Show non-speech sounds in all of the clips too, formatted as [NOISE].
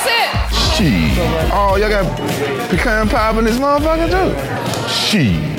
That's it. Shit. Oh, y'all got pecan pie in this motherfucker too? Shit.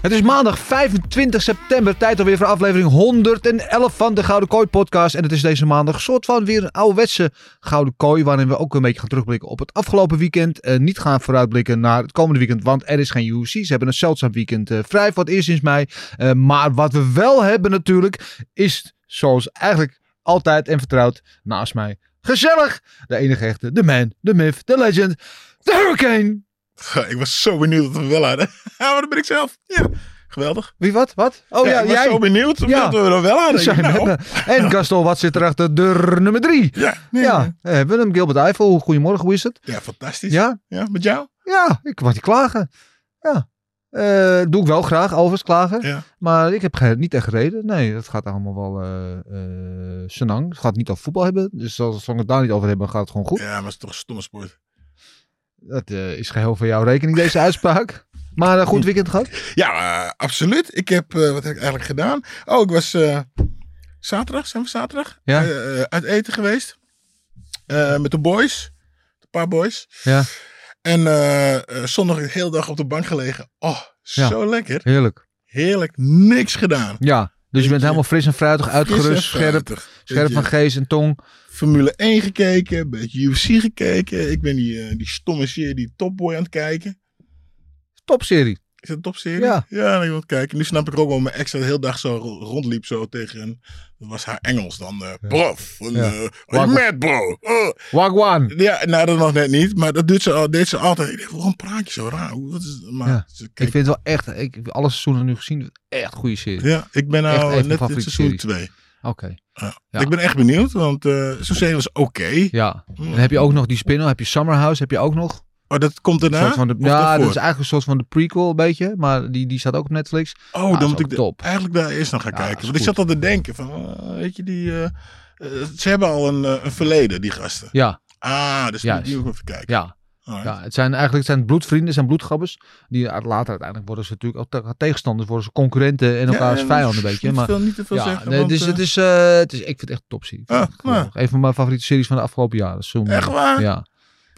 Het is maandag 25 september, tijd alweer voor aflevering 111 van de Gouden Kooi podcast. En het is deze maandag soort van weer een ouderwetse Gouden Kooi, waarin we ook een beetje gaan terugblikken op het afgelopen weekend. Eh, niet gaan vooruitblikken naar het komende weekend, want er is geen UFC. Ze hebben een zeldzaam weekend eh, vrij voor het eerst sinds mei. Eh, maar wat we wel hebben natuurlijk, is zoals eigenlijk altijd en vertrouwd naast mij. Gezellig! De enige echte, de man, de myth, de legend, de hurricane. Ik was zo benieuwd dat we wel hadden. [LAUGHS] Ja, maar dat ben ik zelf. Ja, geweldig. Wie wat? Wat? Oh ja, ik was jij. zo benieuwd Ja. dat we er wel hadden. Zijn Nou. [LAUGHS] En Gaston, wat zit er achter deur nummer drie? Ja, nee, Ja, nee. eh, Willem Gilbert Eiffel, goedemorgen, hoe is het? ja, fantastisch. Ja? Ja, met jou? Ja, ik mag niet klagen. Ja. Eh, doe ik wel graag, overigens klagen. Ja. Maar ik heb niet echt gereden. Nee, het gaat allemaal wel eh senang. Het gaat niet over voetbal hebben. Dus als we het daar niet over hebben, gaat het gewoon goed. Ja, maar het is toch een stomme sport. Dat eh, is geheel voor jouw rekening, deze [LAUGHS] uitspraak. Maar een goed weekend gehad? Ja, absoluut. Ik heb, wat heb ik eigenlijk gedaan? Oh, ik was zaterdag, zijn we zaterdag? Ja. Uit eten geweest. Met de boys. Een paar boys. Ja, En eh, eh, zondag de hele dag op de bank gelegen. Oh, Ja. zo lekker. heerlijk. Heerlijk. Niks gedaan. Ja, dus je bent helemaal fris en fruitig, uitgerust, scherp, scherp van geest en tong. Formule 1 gekeken, een beetje UFC gekeken. Ik ben die, eh, die stomme serie, die Top Boy aan het kijken. Topserie. Is dat een topserie? Ja. Ja, ik wil het kijken. Nu snap ik ook wel mijn ex dat de hele dag zo ro- rondliep zo tegen een... Dat was haar Engels dan. eh Prof. Ja. eh, mad bro? Oh. Wagwan. Ja, nou dat nog net niet. Maar dat doet ze al, deed ze altijd. Ik dacht, waarom praat je zo raar? Wat is, maar, Ja. ze Ik vind het wel echt, ik heb alle seizoenen nu gezien, echt goede serie. ja, ik ben nou net in seizoen series. 2. Oké. Ja. Ja. Ik ben echt benieuwd, want eh zo'n serie was oké. Ja. En heb je ook nog die spin-off, heb je Summer House, heb je ook nog. Oh, dat komt daarna? soort van de, ja, dat is eigenlijk een soort van de prequel een beetje, maar die, die staat ook op Netflix. Oh, dan moet ik de- top. eigenlijk daar eerst nog gaan Ja, kijken. Want ik zat al te denken van, eh, weet je, die... eh, eh, ze hebben al een, een verleden, die gasten. Ja, Ah, dus Juist. die moet ik even kijken. ja. Alright. ja. Het zijn eigenlijk het zijn bloedvrienden, zijn bloedgabbers. Die later uiteindelijk worden ze natuurlijk ook te- tegenstanders, worden ze concurrenten en elkaars en vijanden een niet beetje. Maar veel- niet te veel ja, zeggen. nee, dus het is, het is, ik vind het echt een topserie. Ah, Geweldig. Een van mijn favoriete series van de afgelopen jaren. Zo, Echt waar? Ja.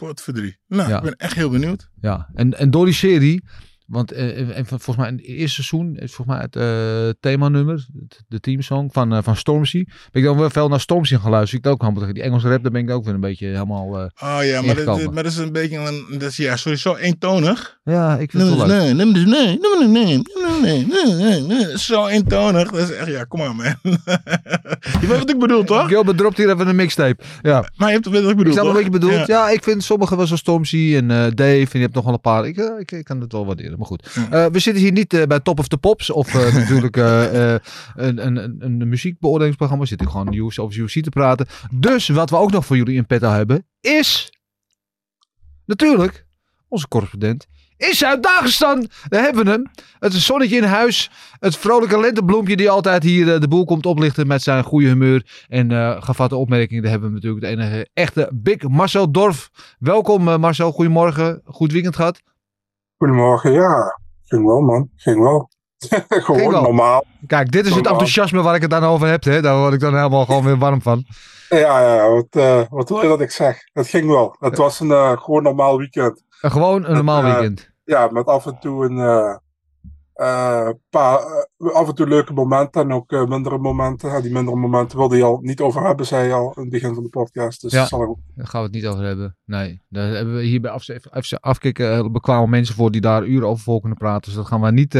Potverdrie. Nou, Ja. ik ben echt heel benieuwd. Ja, en, en door die serie, want eh, eh, en volgens mij in het eerste seizoen is volgens mij het uh, themanummer, de teamsong van, uh, van Stormzy. Ben ik dan wel veel naar Stormzy geluisterd. ook helemaal die Engelse rap, daar ben ik ook weer een beetje helemaal Oh ja, maar dat, maar is een beetje een, dat is, ja, sowieso eentonig. Ja, ik vind het wel leuk. Nee, nee, nee, nee, nee, nee, nee, Zo eentonig. Dat is echt, ja, kom maar man. [LAUGHS] je weet wat ik bedoel, toch? Gilbert dropt hier even een mixtape. Ja. Maar je hebt wat ik bedoel, Ik snap wat je bedoelt. Ja. ik vind sommige wel zo Stormzy en Dave en je hebt nog wel een paar. Ik, ik, ik kan het wel waarderen maar goed. Eh, we zitten hier niet eh, bij Top of the Pops of eh, [LAUGHS] natuurlijk een, een, een, een muziekbeoordelingsprogramma. We zitten gewoon UFC over UFC te praten. Dus wat we ook nog voor jullie in petto hebben, is natuurlijk onze correspondent in Zuid-Dagestan. Daar hebben we hem. Het zonnetje in huis. Het vrolijke lentebloempje die altijd hier de boel komt oplichten met zijn goede humeur en eh gevatte opmerkingen. Daar hebben we natuurlijk de enige echte Big Marcel Dorf. Welkom Marcel, goedemorgen. Goed weekend gehad. Goedemorgen, ja. Ging wel, man. Ging wel. [LAUGHS] Gewoon Ging wel. normaal. Kijk, dit is het enthousiasme waar ik het dan over heb. Hè? Daar word ik dan helemaal gewoon weer warm van. Ja, ja, wat, eh, wat wil je dat ik zeg? Het ging wel. Het was een eh, gewoon normaal weekend. Eh, gewoon een normaal eh, weekend. Ja, met af en toe een eh, paar, eh, af en toe leuke momenten en ook eh, mindere momenten. Die mindere momenten wilde je al niet over hebben, zei je al in het begin van de podcast. Dus Ja. zal. Daar gaan we het niet over hebben. Nee, daar hebben we hier bij FC Afkikken mensen voor die daar uren over vol kunnen praten. Dus dat gaan we niet,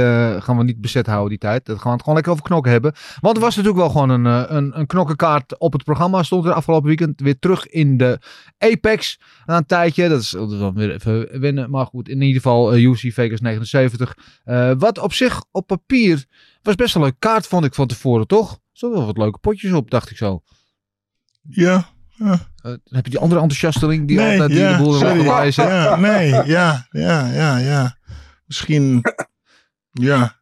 gaan we niet bezet houden die tijd. Dat gaan we het gewoon lekker over knokken hebben. Want er was natuurlijk wel gewoon een, een, een knokkenkaart op het programma. Stond er afgelopen weekend weer terug in de Apex. Na een tijdje. Dat is dan weer even wennen. Maar goed, in ieder geval UC Vegas 79. Eh, wat op zich op papier was best een leuke kaart vond ik van tevoren, toch? Er stonden wel wat leuke potjes op, dacht ik zo. Ja, Eh, dan heb je die andere enthousiasteling die nee, altijd die de boel sorry. zet. Ja, nee, ja, ja, ja, ja. Misschien, ja.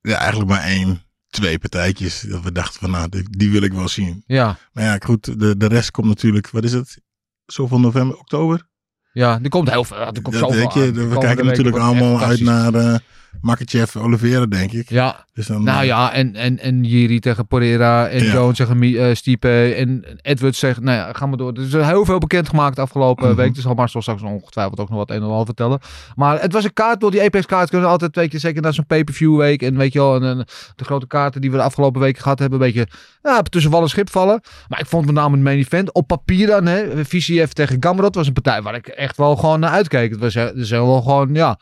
Ja, eigenlijk maar één, twee partijtjes. Dat we dachten van, nou, die, die wil ik wel zien. Ja, Maar ja, goed, de, de rest komt natuurlijk, wat is het? Zoveel november, oktober? ja, er komt heel veel. Er komt Dat zoveel je, we kijken natuurlijk allemaal uit naar eh Makachev Oliveira, denk ik. Ja, Dus dan, nou eh, ja, en, en, en Jiri tegen Pereira en Ja. Jones tegen eh, Stipe en Edwards zegt, nou ja, gaan we door. Er is heel veel bekendgemaakt de afgelopen Mhm. week. Dus zal Marcel straks ongetwijfeld ook nog wat een en ander vertellen. Maar het was een kaart, door die Apex kaart kunnen altijd, weet je, zeker na zo'n pay-per-view week en weet je wel, en, en de grote kaarten die we de afgelopen weken gehad hebben, een beetje ja, tussen wal en schip vallen. Maar ik vond met name het main event, op papier dan, hè, VCF tegen Gamrot was een partij waar ik echt wel gewoon naar uitkeek. Het was, is wel gewoon, ja,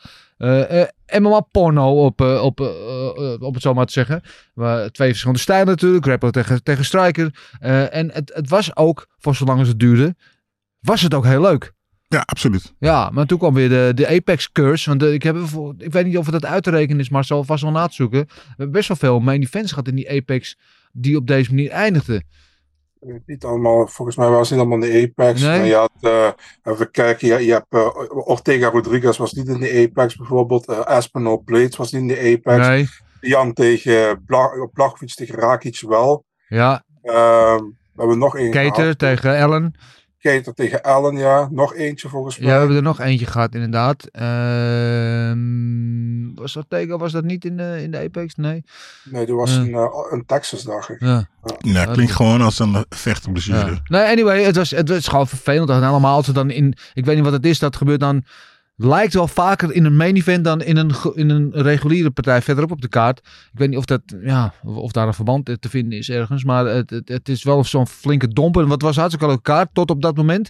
MMA-porno op, eh, op, eh, eh, op het zo maar te zeggen. Maar twee verschillende stijlen natuurlijk. Grappler tegen, tegen striker. Eh, en het, het was ook, voor zolang als het duurde, was het ook heel leuk. Ja, absoluut. Ja, maar toen kwam weer de, de Apex curse. Want eh, ik, heb, ik weet niet of het uit te rekenen is, maar zal vast wel na te zoeken. We hebben best wel veel main events gehad in die Apex die op deze manier eindigden. Niet allemaal, volgens mij was het niet allemaal in de Apex. Nee. Maar je had, eh, even kijken, je, je hebt eh, Ortega Rodriguez was niet in de Apex bijvoorbeeld. Eh Aspinall Blades was niet in de Apex. Nee, Jan tegen Bla tegen Rakic wel. ja. Ehm, we hebben nog één gehad. tegen Allen. Cater tegen Allen, ja. Nog eentje volgens mij. Ja, we hebben er nog eentje gehad inderdaad. Ehm, was dat tegen, was dat niet in de, in de Apex? Nee. Nee, die was in, eh, in Texas, dacht ik. Ja. Ja, klinkt gewoon als een vechtblessure. Ja. Nee, anyway, het was, het was gewoon vervelend. En allemaal als het dan in, ik weet niet wat het is, dat gebeurt dan, lijkt wel vaker in een main event dan in een, in een reguliere partij verderop op de kaart. Ik weet niet of dat, ja, of daar een verband te vinden is ergens, maar het, het, het is wel zo'n flinke domper. En wat was hartstikke leuke kaart tot op dat moment,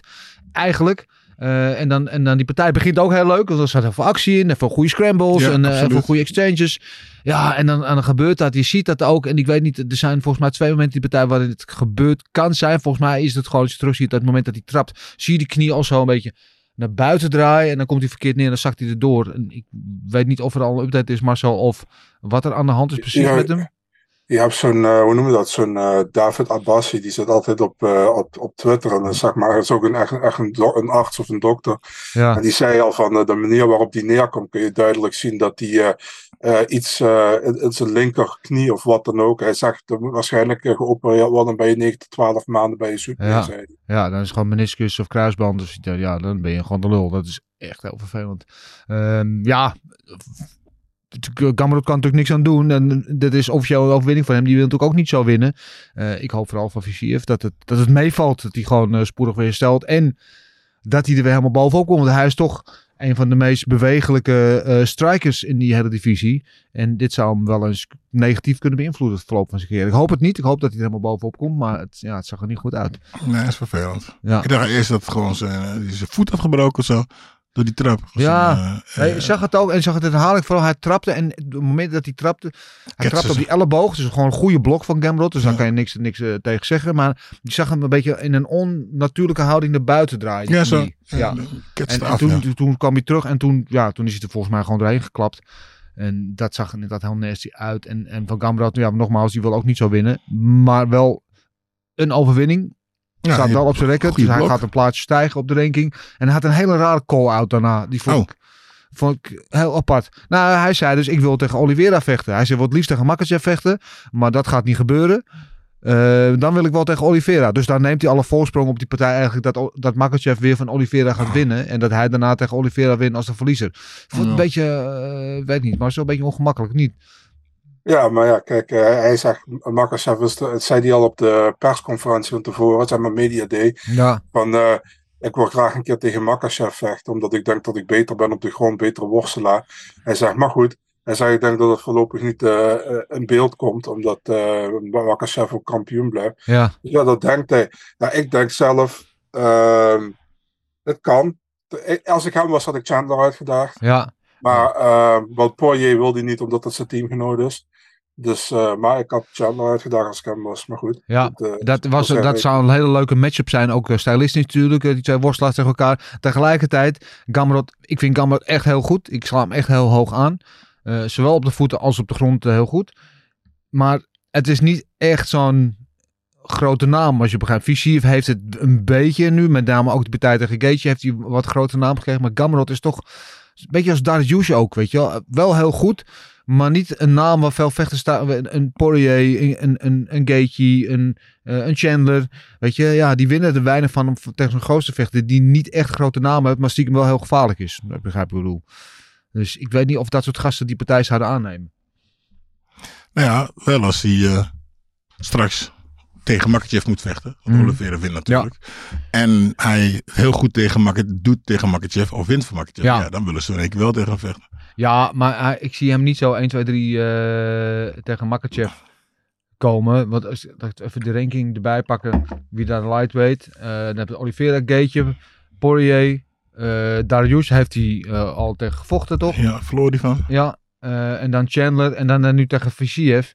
eigenlijk. Eh, en, dan, en dan die partij begint ook heel leuk. Want er zat heel veel actie in. En veel goede scrambles. Ja, en absoluut. veel goede exchanges. Ja, en dan, en dan gebeurt dat. Je ziet dat ook. En ik weet niet, er zijn volgens mij twee momenten in die partij waarin het gebeurd kan zijn. Volgens mij is het gewoon, als je terug ziet, dat het moment dat hij trapt, zie je die knie al zo een beetje naar buiten draaien. En dan komt hij verkeerd neer en dan zakt hij erdoor. En ik weet niet of er al een update is, Marcel, of wat er aan de hand is precies Ja, met hem. Je hebt zo'n, eh, hoe noem je dat, zo'n eh, David Abbasi, die zit altijd op, eh, op, op Twitter. En dan zeg maar, hij is ook een, echt, echt een, arts of een dokter. Ja, En die zei al van de manier waarop die neerkomt, kun je duidelijk zien dat die eh, iets in, in zijn linkerknie of wat dan ook. Hij zegt, moet waarschijnlijk geopereerd worden, dan ben je 9 tot 12 maanden bij je super. Ja. hij. ja, dan is het gewoon meniscus of kruisband. Dus ja, ja, dan ben je gewoon de lul. Dat is echt heel vervelend. Ehm, ja, Gamrot kan natuurlijk niks aan doen. En dit is officieel een overwinning van hem. Die wil natuurlijk ook niet zo winnen. Eh, ik hoop vooral van VCF dat het, dat het meevalt. Dat hij gewoon eh, spoedig weer herstelt. En dat hij er weer helemaal bovenop komt. Want hij is toch een van de meest bewegelijke eh, strikers in die hele divisie. En dit zou hem wel eens negatief kunnen beïnvloeden. Het verloop van zijn carrière. Ik hoop het niet. Ik hoop dat hij er helemaal bovenop komt. Maar het, ja, het zag er niet goed uit. Nee, dat is vervelend. Ja. Ik dacht eerst dat het gewoon zijn, zijn voet had gebroken of zo. Door die trap. Ja. Nee, je zag het ook. En zag het herhaling vooral. Hij trapte. En op het moment dat hij trapte. Hij trapte op die elleboog. Dus gewoon een goede blok van Gamrot. Dus dan kan je niks, niks eh, tegen zeggen. Maar je zag hem een beetje in een onnatuurlijke houding naar buiten draaien. ja, zo. Ja. En, en toen, ja. toen, kwam hij terug. En toen, ja, toen is hij er volgens mij gewoon doorheen geklapt. En dat zag er inderdaad heel nasty uit. En, en van Gamrot, ja, nogmaals, die wil ook niet zo winnen. Maar wel een overwinning. Ja, staat wel op zijn record. Dus hij blok. gaat een plaatsje stijgen op de ranking. En hij had een hele rare call-out daarna. Die vond, Oh. ik, vond ik heel apart. Nou, hij zei dus, ik wil tegen Oliveira vechten. Hij zei, wil het liefst tegen Makachev vechten. Maar dat gaat niet gebeuren. Eh, dan wil ik wel tegen Oliveira. Dus dan neemt hij alle voorsprong op die partij eigenlijk dat, dat Makachev weer van Oliveira gaat winnen. En dat hij daarna tegen Oliveira wint als de verliezer. Vond het Ja. een beetje, eh, weet niet, maar zo een beetje ongemakkelijk. Niet. Ja, maar ja, kijk, eh, hij zegt, de- het zei hij al op de persconferentie van tevoren, zeg maar Media Day, Ja, van eh, ik wil graag een keer tegen Makachev vechten, omdat ik denk dat ik beter ben op de grond, betere worstelaar. Hij zegt, maar goed, hij zegt, ik denk dat het voorlopig niet eh, eh, in beeld komt, omdat eh Makachev ook kampioen blijft. ja, Ja, dat denkt hij. Nou, ik denk zelf, ehm het kan. Als ik hem was, had ik Chandler uitgedaagd. ja. Maar uh, want Poirier wilde niet, omdat het zijn teamgenoot is. Dus, eh, maar ik had Chandler uitgedaagd als ik hem was. Maar goed. Ja, dat, eh, Dat, was, dat zou een hele leuke matchup zijn. Ook eh, stylistisch natuurlijk. Die twee worstelaars tegen elkaar. Tegelijkertijd, Gamrot, ik vind Gamrot echt heel goed. Ik sla hem echt heel hoog aan. Zowel op de voeten als op de grond heel goed. Maar het is niet echt zo'n grote naam. Als je begrijpt, Visiev heeft het een beetje nu. Met name ook de partij tegen Gaethje heeft hij wat grote naam gekregen. Maar Gamrot is toch een beetje als Dariush ook, weet je wel. Wel heel goed, maar niet een naam waar veel vechters staan. Een, Poirier, een, een, een, een Gaethje, een, eh, een Chandler. Weet je, ja, die winnen er weinig van om tegen zo'n grootste vechter die niet echt grote naam heeft, maar stiekem wel heel gevaarlijk is. Ik begrijp ik bedoel. Dus ik weet niet of dat soort gasten die partij zouden aannemen. Nou ja, wel als hij eh, straks tegen Makachev moet vechten. Want Mm. Oliveira wint natuurlijk. En hij heel goed tegen Makachev doet tegen Makachev of wint van Makachev. Ja. Ja. dan willen ze in één keer wel tegen hem vechten. Ja, maar hij- ik zie hem niet zo 1, 2, 3 eh, tegen Makachev komen. Want als ik even de ranking erbij pakken, wie daar lightweight. eh dan heb je Oliveira, Gaethje, Poirier, eh Darius heeft hij eh, al tegen gevochten, toch? Ja, verloor die van. Ja, eh, en dan Chandler en dan eh, nu tegen Visiev.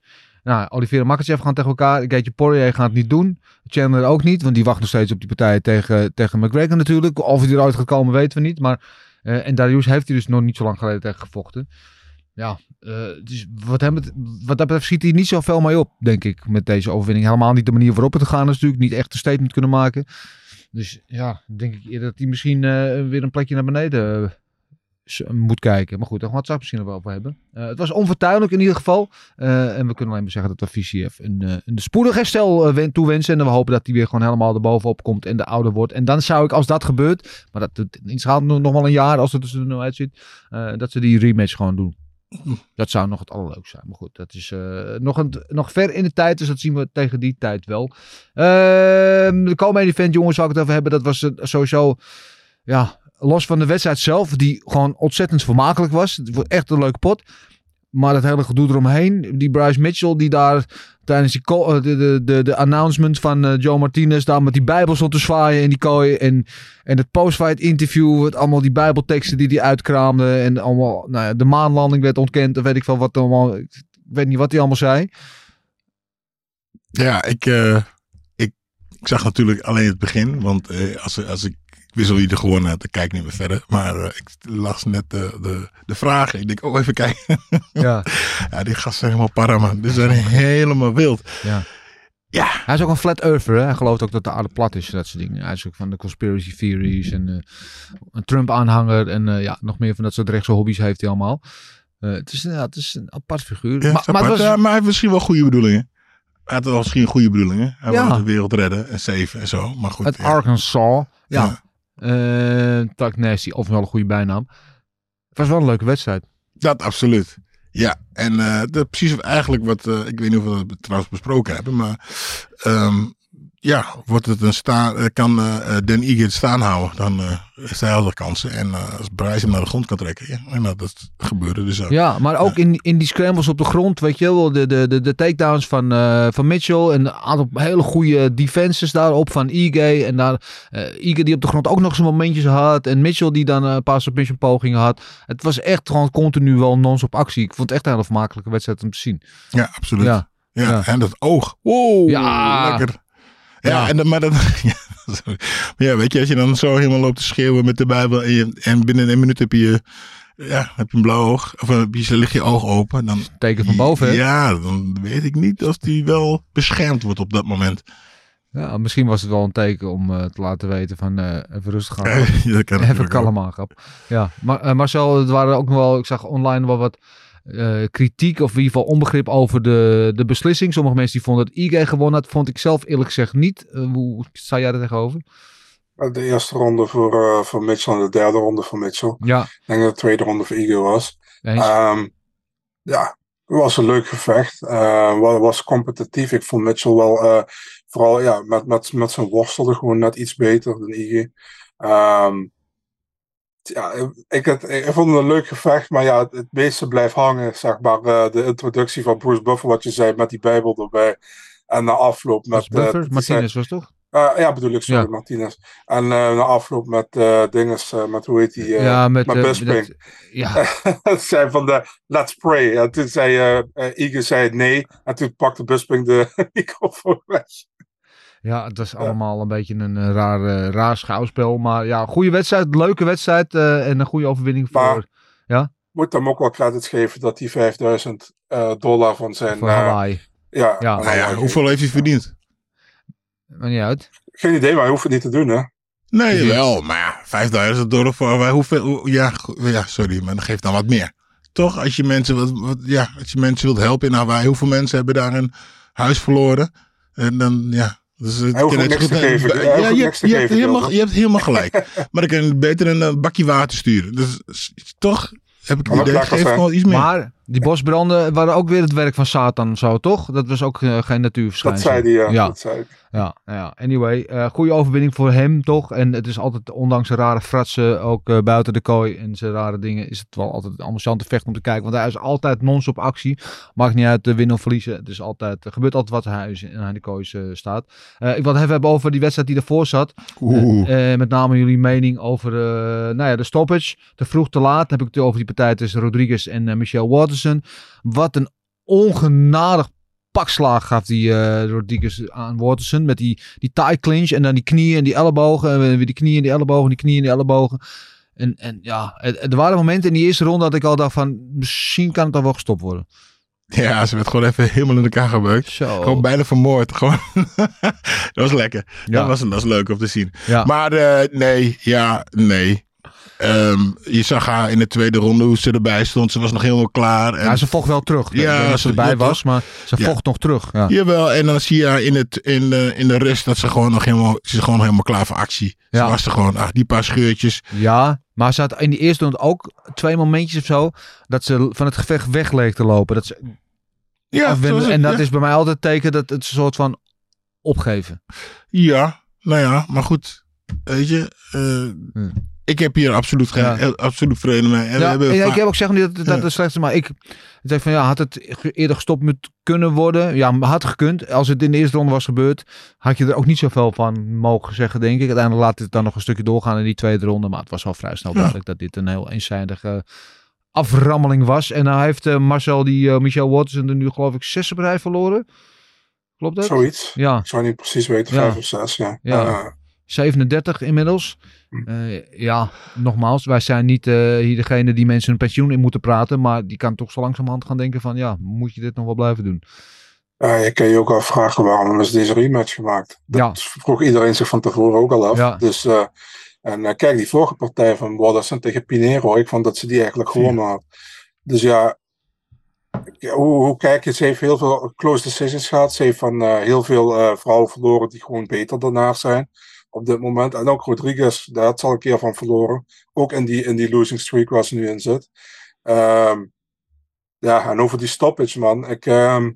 Nou, Oliveira en Makachev gaan tegen elkaar. Gaethje Poirier gaat het niet doen. Chandler ook niet, want die wacht nog steeds op die partij tegen, tegen McGregor natuurlijk. Of hij eruit gaat komen, weten we niet. Maar, eh, en Darius heeft hij dus nog niet zo lang geleden tegen gevochten. Ja, dus wat, hem, wat dat betreft schiet hij niet zoveel mee op, denk ik, met deze overwinning. Helemaal niet de manier waarop het gegaan is natuurlijk. Niet echt een statement kunnen maken. Dus ja, denk ik eerder dat hij misschien eh, weer een plekje naar beneden moet kijken. Maar goed, daar gaan we het misschien nog wel over hebben. Eh, het was onvertuinlijk in ieder geval. Eh, en we kunnen alleen maar zeggen dat we VCF een, eh, een spoedig herstel wen- toewensen. En we hopen dat hij weer gewoon helemaal erbovenop komt en de ouder wordt. En dan zou ik, als dat gebeurt, maar dat het inschat nog nog wel een jaar als het er zo uitziet, dat ze die rematch gewoon doen. Dat zou nog het allerleukste zijn. Maar goed, dat is nog, een, nog ver in de tijd. Dus dat zien we tegen die tijd wel. Ehm, de komende event, jongens, zou ik het over hebben. Dat was sowieso, ja, los van de wedstrijd zelf. Die gewoon ontzettend vermakelijk was. Het echt een leuke pot. Maar dat hele gedoe eromheen. Die Bryce Mitchell die daar tijdens die eh, de, de, de, announcement van eh, Joe Martinez daar met die bijbel stond te zwaaien in die kooi. En, en het postfight interview. Het allemaal die bijbelteksten die hij uitkraamde. En allemaal, nou ja, de maanlanding werd ontkend. Of weet ik veel wat allemaal. Ik weet niet wat hij allemaal zei. Ja, ik, eh, ik, ik zag natuurlijk alleen het begin. Want eh, als, als ik, al wie er had, dan kijk ik niet meer verder. Maar eh, ik las net de, de, de vragen. Ik denk, oh even kijken. [LAUGHS] Ja. [LAUGHS] ja, die gasten zijn helemaal para man. Die zijn helemaal wild. Ja. Ja. Hij is ook een flat earther. Hè? Hij gelooft ook dat de aarde plat is. Dat soort dingen. Hij is ook van de conspiracy theories. En eh, een Trump-aanhanger. En eh, ja, nog meer van dat soort rechtse hobby's heeft hij allemaal. Eh, het, is, ja, het is een apart figuur. Ja, maar, maar, maar het was, ja, maar hij heeft misschien wel goede bedoelingen. Hij had wel misschien goede bedoelingen. Hij Ja. wilde de wereld redden en saven en zo. Maar goed. het. Arkansas. Ja. Ja. Eh Tuck Nasty. Of wel een goede bijnaam. Het was wel een leuke wedstrijd. Dat absoluut. Ja, en eh, dat precies eigenlijk wat, eh, ik weet niet of we dat trouwens besproken hebben, maar ehm, ja, wordt het een staan, eh, kan eh, Dan Ige het staan houden, dan eh heeft hij alle kansen. En eh, als Bryce hem naar de grond kan trekken, ja, en dat, dat gebeurde dus ook. Ja, maar ook in, in die scrambles op de grond, weet je wel, de, de, de, de takedowns van, eh, van Mitchell en een aantal hele goede defenses daarop van Ige. En daar eh Ige die op de grond ook nog zijn momentjes had en Mitchell die dan eh, een paar submission pogingen had. Het was echt gewoon continu wel non-stop actie. Ik vond het echt een hele vermakelijke wedstrijd om te zien. Ja, absoluut. Ja. Ja, Ja. en dat oog. Wow, Ja. lekker. Ja, Ja. En maar, dat, [LAUGHS] ja, weet je, als je dan zo helemaal loopt te schreeuwen met de Bijbel en, je, en binnen een minuut heb je, ja, heb je een blauw oog, of heb je, ligt je oog open, dan, Teken van boven, hè? Ja, dan weet ik niet of die wel beschermd wordt op dat moment. Ja, misschien was het wel een teken om eh, te laten weten van eh, even rustig gaan. [LAUGHS] Ja, even kalm aan, grap. Ja, maar eh, Marcel, het waren ook nog wel, ik zag online wel wat eh, kritiek of in ieder geval onbegrip over de, de beslissing. Sommige mensen die vonden dat IG gewonnen had, vond ik zelf eerlijk gezegd niet. Eh, hoe sta jij er tegenover? De eerste ronde voor, eh, voor Mitchell en de derde ronde voor Mitchell. Ja, Ik denk dat de tweede ronde voor Igor was. Ehm, ja, het was een leuk gevecht. Eh, wa- was competitief. Ik vond Mitchell wel, vooral ja, met, met, met zijn worstelen gewoon net iets beter dan Iggy. Ehm, ja, ik, het, ik vond het een leuk gevecht, maar ja, het, meeste blijft hangen, zeg maar, eh, de introductie van Bruce Buffer, wat je zei, met die bijbel erbij. En na afloop met... hij Martinez zei- was toch? eh, ja, bedoel ik, sorry, Ja. Martinez. En na afloop met dinges, met hoe heet die? ja, met, met Bisping. dat- ja, [LAUGHS] Het zei van de let's pray. En toen zei Igor zei nee. En toen pakte Bisping de [LAUGHS] microfoon weg. Ja, het was allemaal een beetje een eh, raar, raar schouwspel. Maar ja, goede wedstrijd, leuke wedstrijd eh, en een goede overwinning voor, Maar- Moet hem ook wel credits geven dat die 5000 eh, dollar van zijn. voor Hawaii. ja, Ja. Nou ja, hoeveel heeft hij verdiend? Maar niet uit. Geen idee, maar hij hoeft het niet te doen, hè? Nee, wel. Maar ja, 5000 dollar voor wij- hoeveel? hoe- Ja, ja, sorry, maar dan geeft dan wat meer. Toch? Als je mensen, wat, wat, ja, als je mensen wilt helpen in Hawaii. Hoeveel mensen hebben daar een huis verloren? En dan, ja. Dus, het niks te geven. Ja, je, je hebt geven, helemaal, je hebt helemaal gelijk. [LAUGHS] maar dan kan je beter een eh, bakje water sturen. Dus toch heb ik het idee, zijn. gewoon iets meer. Maar die bosbranden waren ook weer het werk van Satan, zo toch? Dat was ook eh, geen Dat natuurverschijnsel. zei hij, ja. Ja, Dat zei ik. ja, nou ja. Anyway, eh goede overwinning voor hem toch? En het is altijd, ondanks zijn rare fratsen, ook eh, buiten de kooi en zijn rare dingen, is het wel altijd een amusante vecht om te kijken. Want hij is altijd non-stop actie. Maakt niet uit de winnen of verliezen. Het is altijd, er gebeurt altijd wat hij in de kooi staat. Ik wil het even hebben over die wedstrijd die ervoor zat. Met name jullie mening over nou ja, de stoppage. Te vroeg, te laat. heb ik het over die partij tussen Rodriguez en eh, Michelle Wat een ongenadig pakslaag gaf die eh, Rodriguez aan Waterson. Met die, die tie clinch en dan die knieën en die ellebogen. En weer die knieën en die ellebogen, die knieën en die ellebogen. En, en ja, er waren momenten in die eerste ronde dat ik al dacht van... Misschien kan het dan wel gestopt worden. Ja, ze werd gewoon even helemaal in elkaar gebeukt. Zo. Gewoon bijna vermoord. Gewoon. [LAUGHS] dat was lekker. Ja. Dat, was, dat was leuk om te zien. Ja. Maar eh, nee, ja, nee. Ehm, je zag haar in de tweede ronde hoe ze erbij stond. Ze was nog helemaal klaar. En, ja, ze vocht wel terug. Ja, ze ze- erbij was, maar ze Ja. vocht nog terug. Ja. Jawel, en dan zie je haar in, het, in, de, in de rust dat ze gewoon nog helemaal, ze is gewoon helemaal klaar voor actie. Ze Ja. was er gewoon, ach, die paar scheurtjes. Ja, maar ze had in die eerste ronde ook twee momentjes of zo. Dat ze van het gevecht weg leek te lopen. Dat ze Ja, afwenden. en dat ja. is bij mij altijd het teken dat het een soort van opgeven. Ja, nou ja, maar goed. Weet je, eh, Hm. Ik heb hier absoluut, geen, Ja. eh, absoluut vrede mee. En we Ja, hebben en va- ik heb ook zeggen niet dat dat Ja. het slechtste maar ik ik zeg van ja, had het eerder gestopt moeten kunnen worden? Ja, maar had gekund. Als het in de eerste ronde was gebeurd, had je er ook niet zoveel van mogen zeggen, denk ik. Uiteindelijk laat het dan nog een stukje doorgaan in die tweede ronde, maar het was al vrij snel Ja. duidelijk dat dit een heel eenzijdige aframmeling was. En nou heeft eh, Marcel die eh, Michel Watson er nu geloof ik zes op rij verloren. Klopt dat? Zoiets. Ja. Ik zou niet precies weten, Ja. vijf of zes, ja. Ja. 37 inmiddels. Eh, ja, nogmaals, wij zijn niet eh, hier degene die mensen hun pensioen in moeten praten. Maar die kan toch zo langzamerhand gaan denken van ja, moet je dit nog wel blijven doen? Ja, je kan je ook afvragen waarom is deze rematch gemaakt. Dat Ja. vroeg iedereen zich van tevoren ook al af. Ja. Dus, eh, en kijk, die vorige partij van Waterson tegen Pinero, ik vond dat ze die eigenlijk gewonnen had. Dus ja, hoe, hoe kijk je? Ze heeft heel veel close decisions gehad. Ze heeft van heel veel vrouwen verloren die gewoon beter haar zijn op dit moment. En ook Rodriguez, daar had ze al een keer van verloren. Ook in die, in die losing streak waar ze nu in zit. Ehm, ja, en over die stoppage, man. Ik, ehm,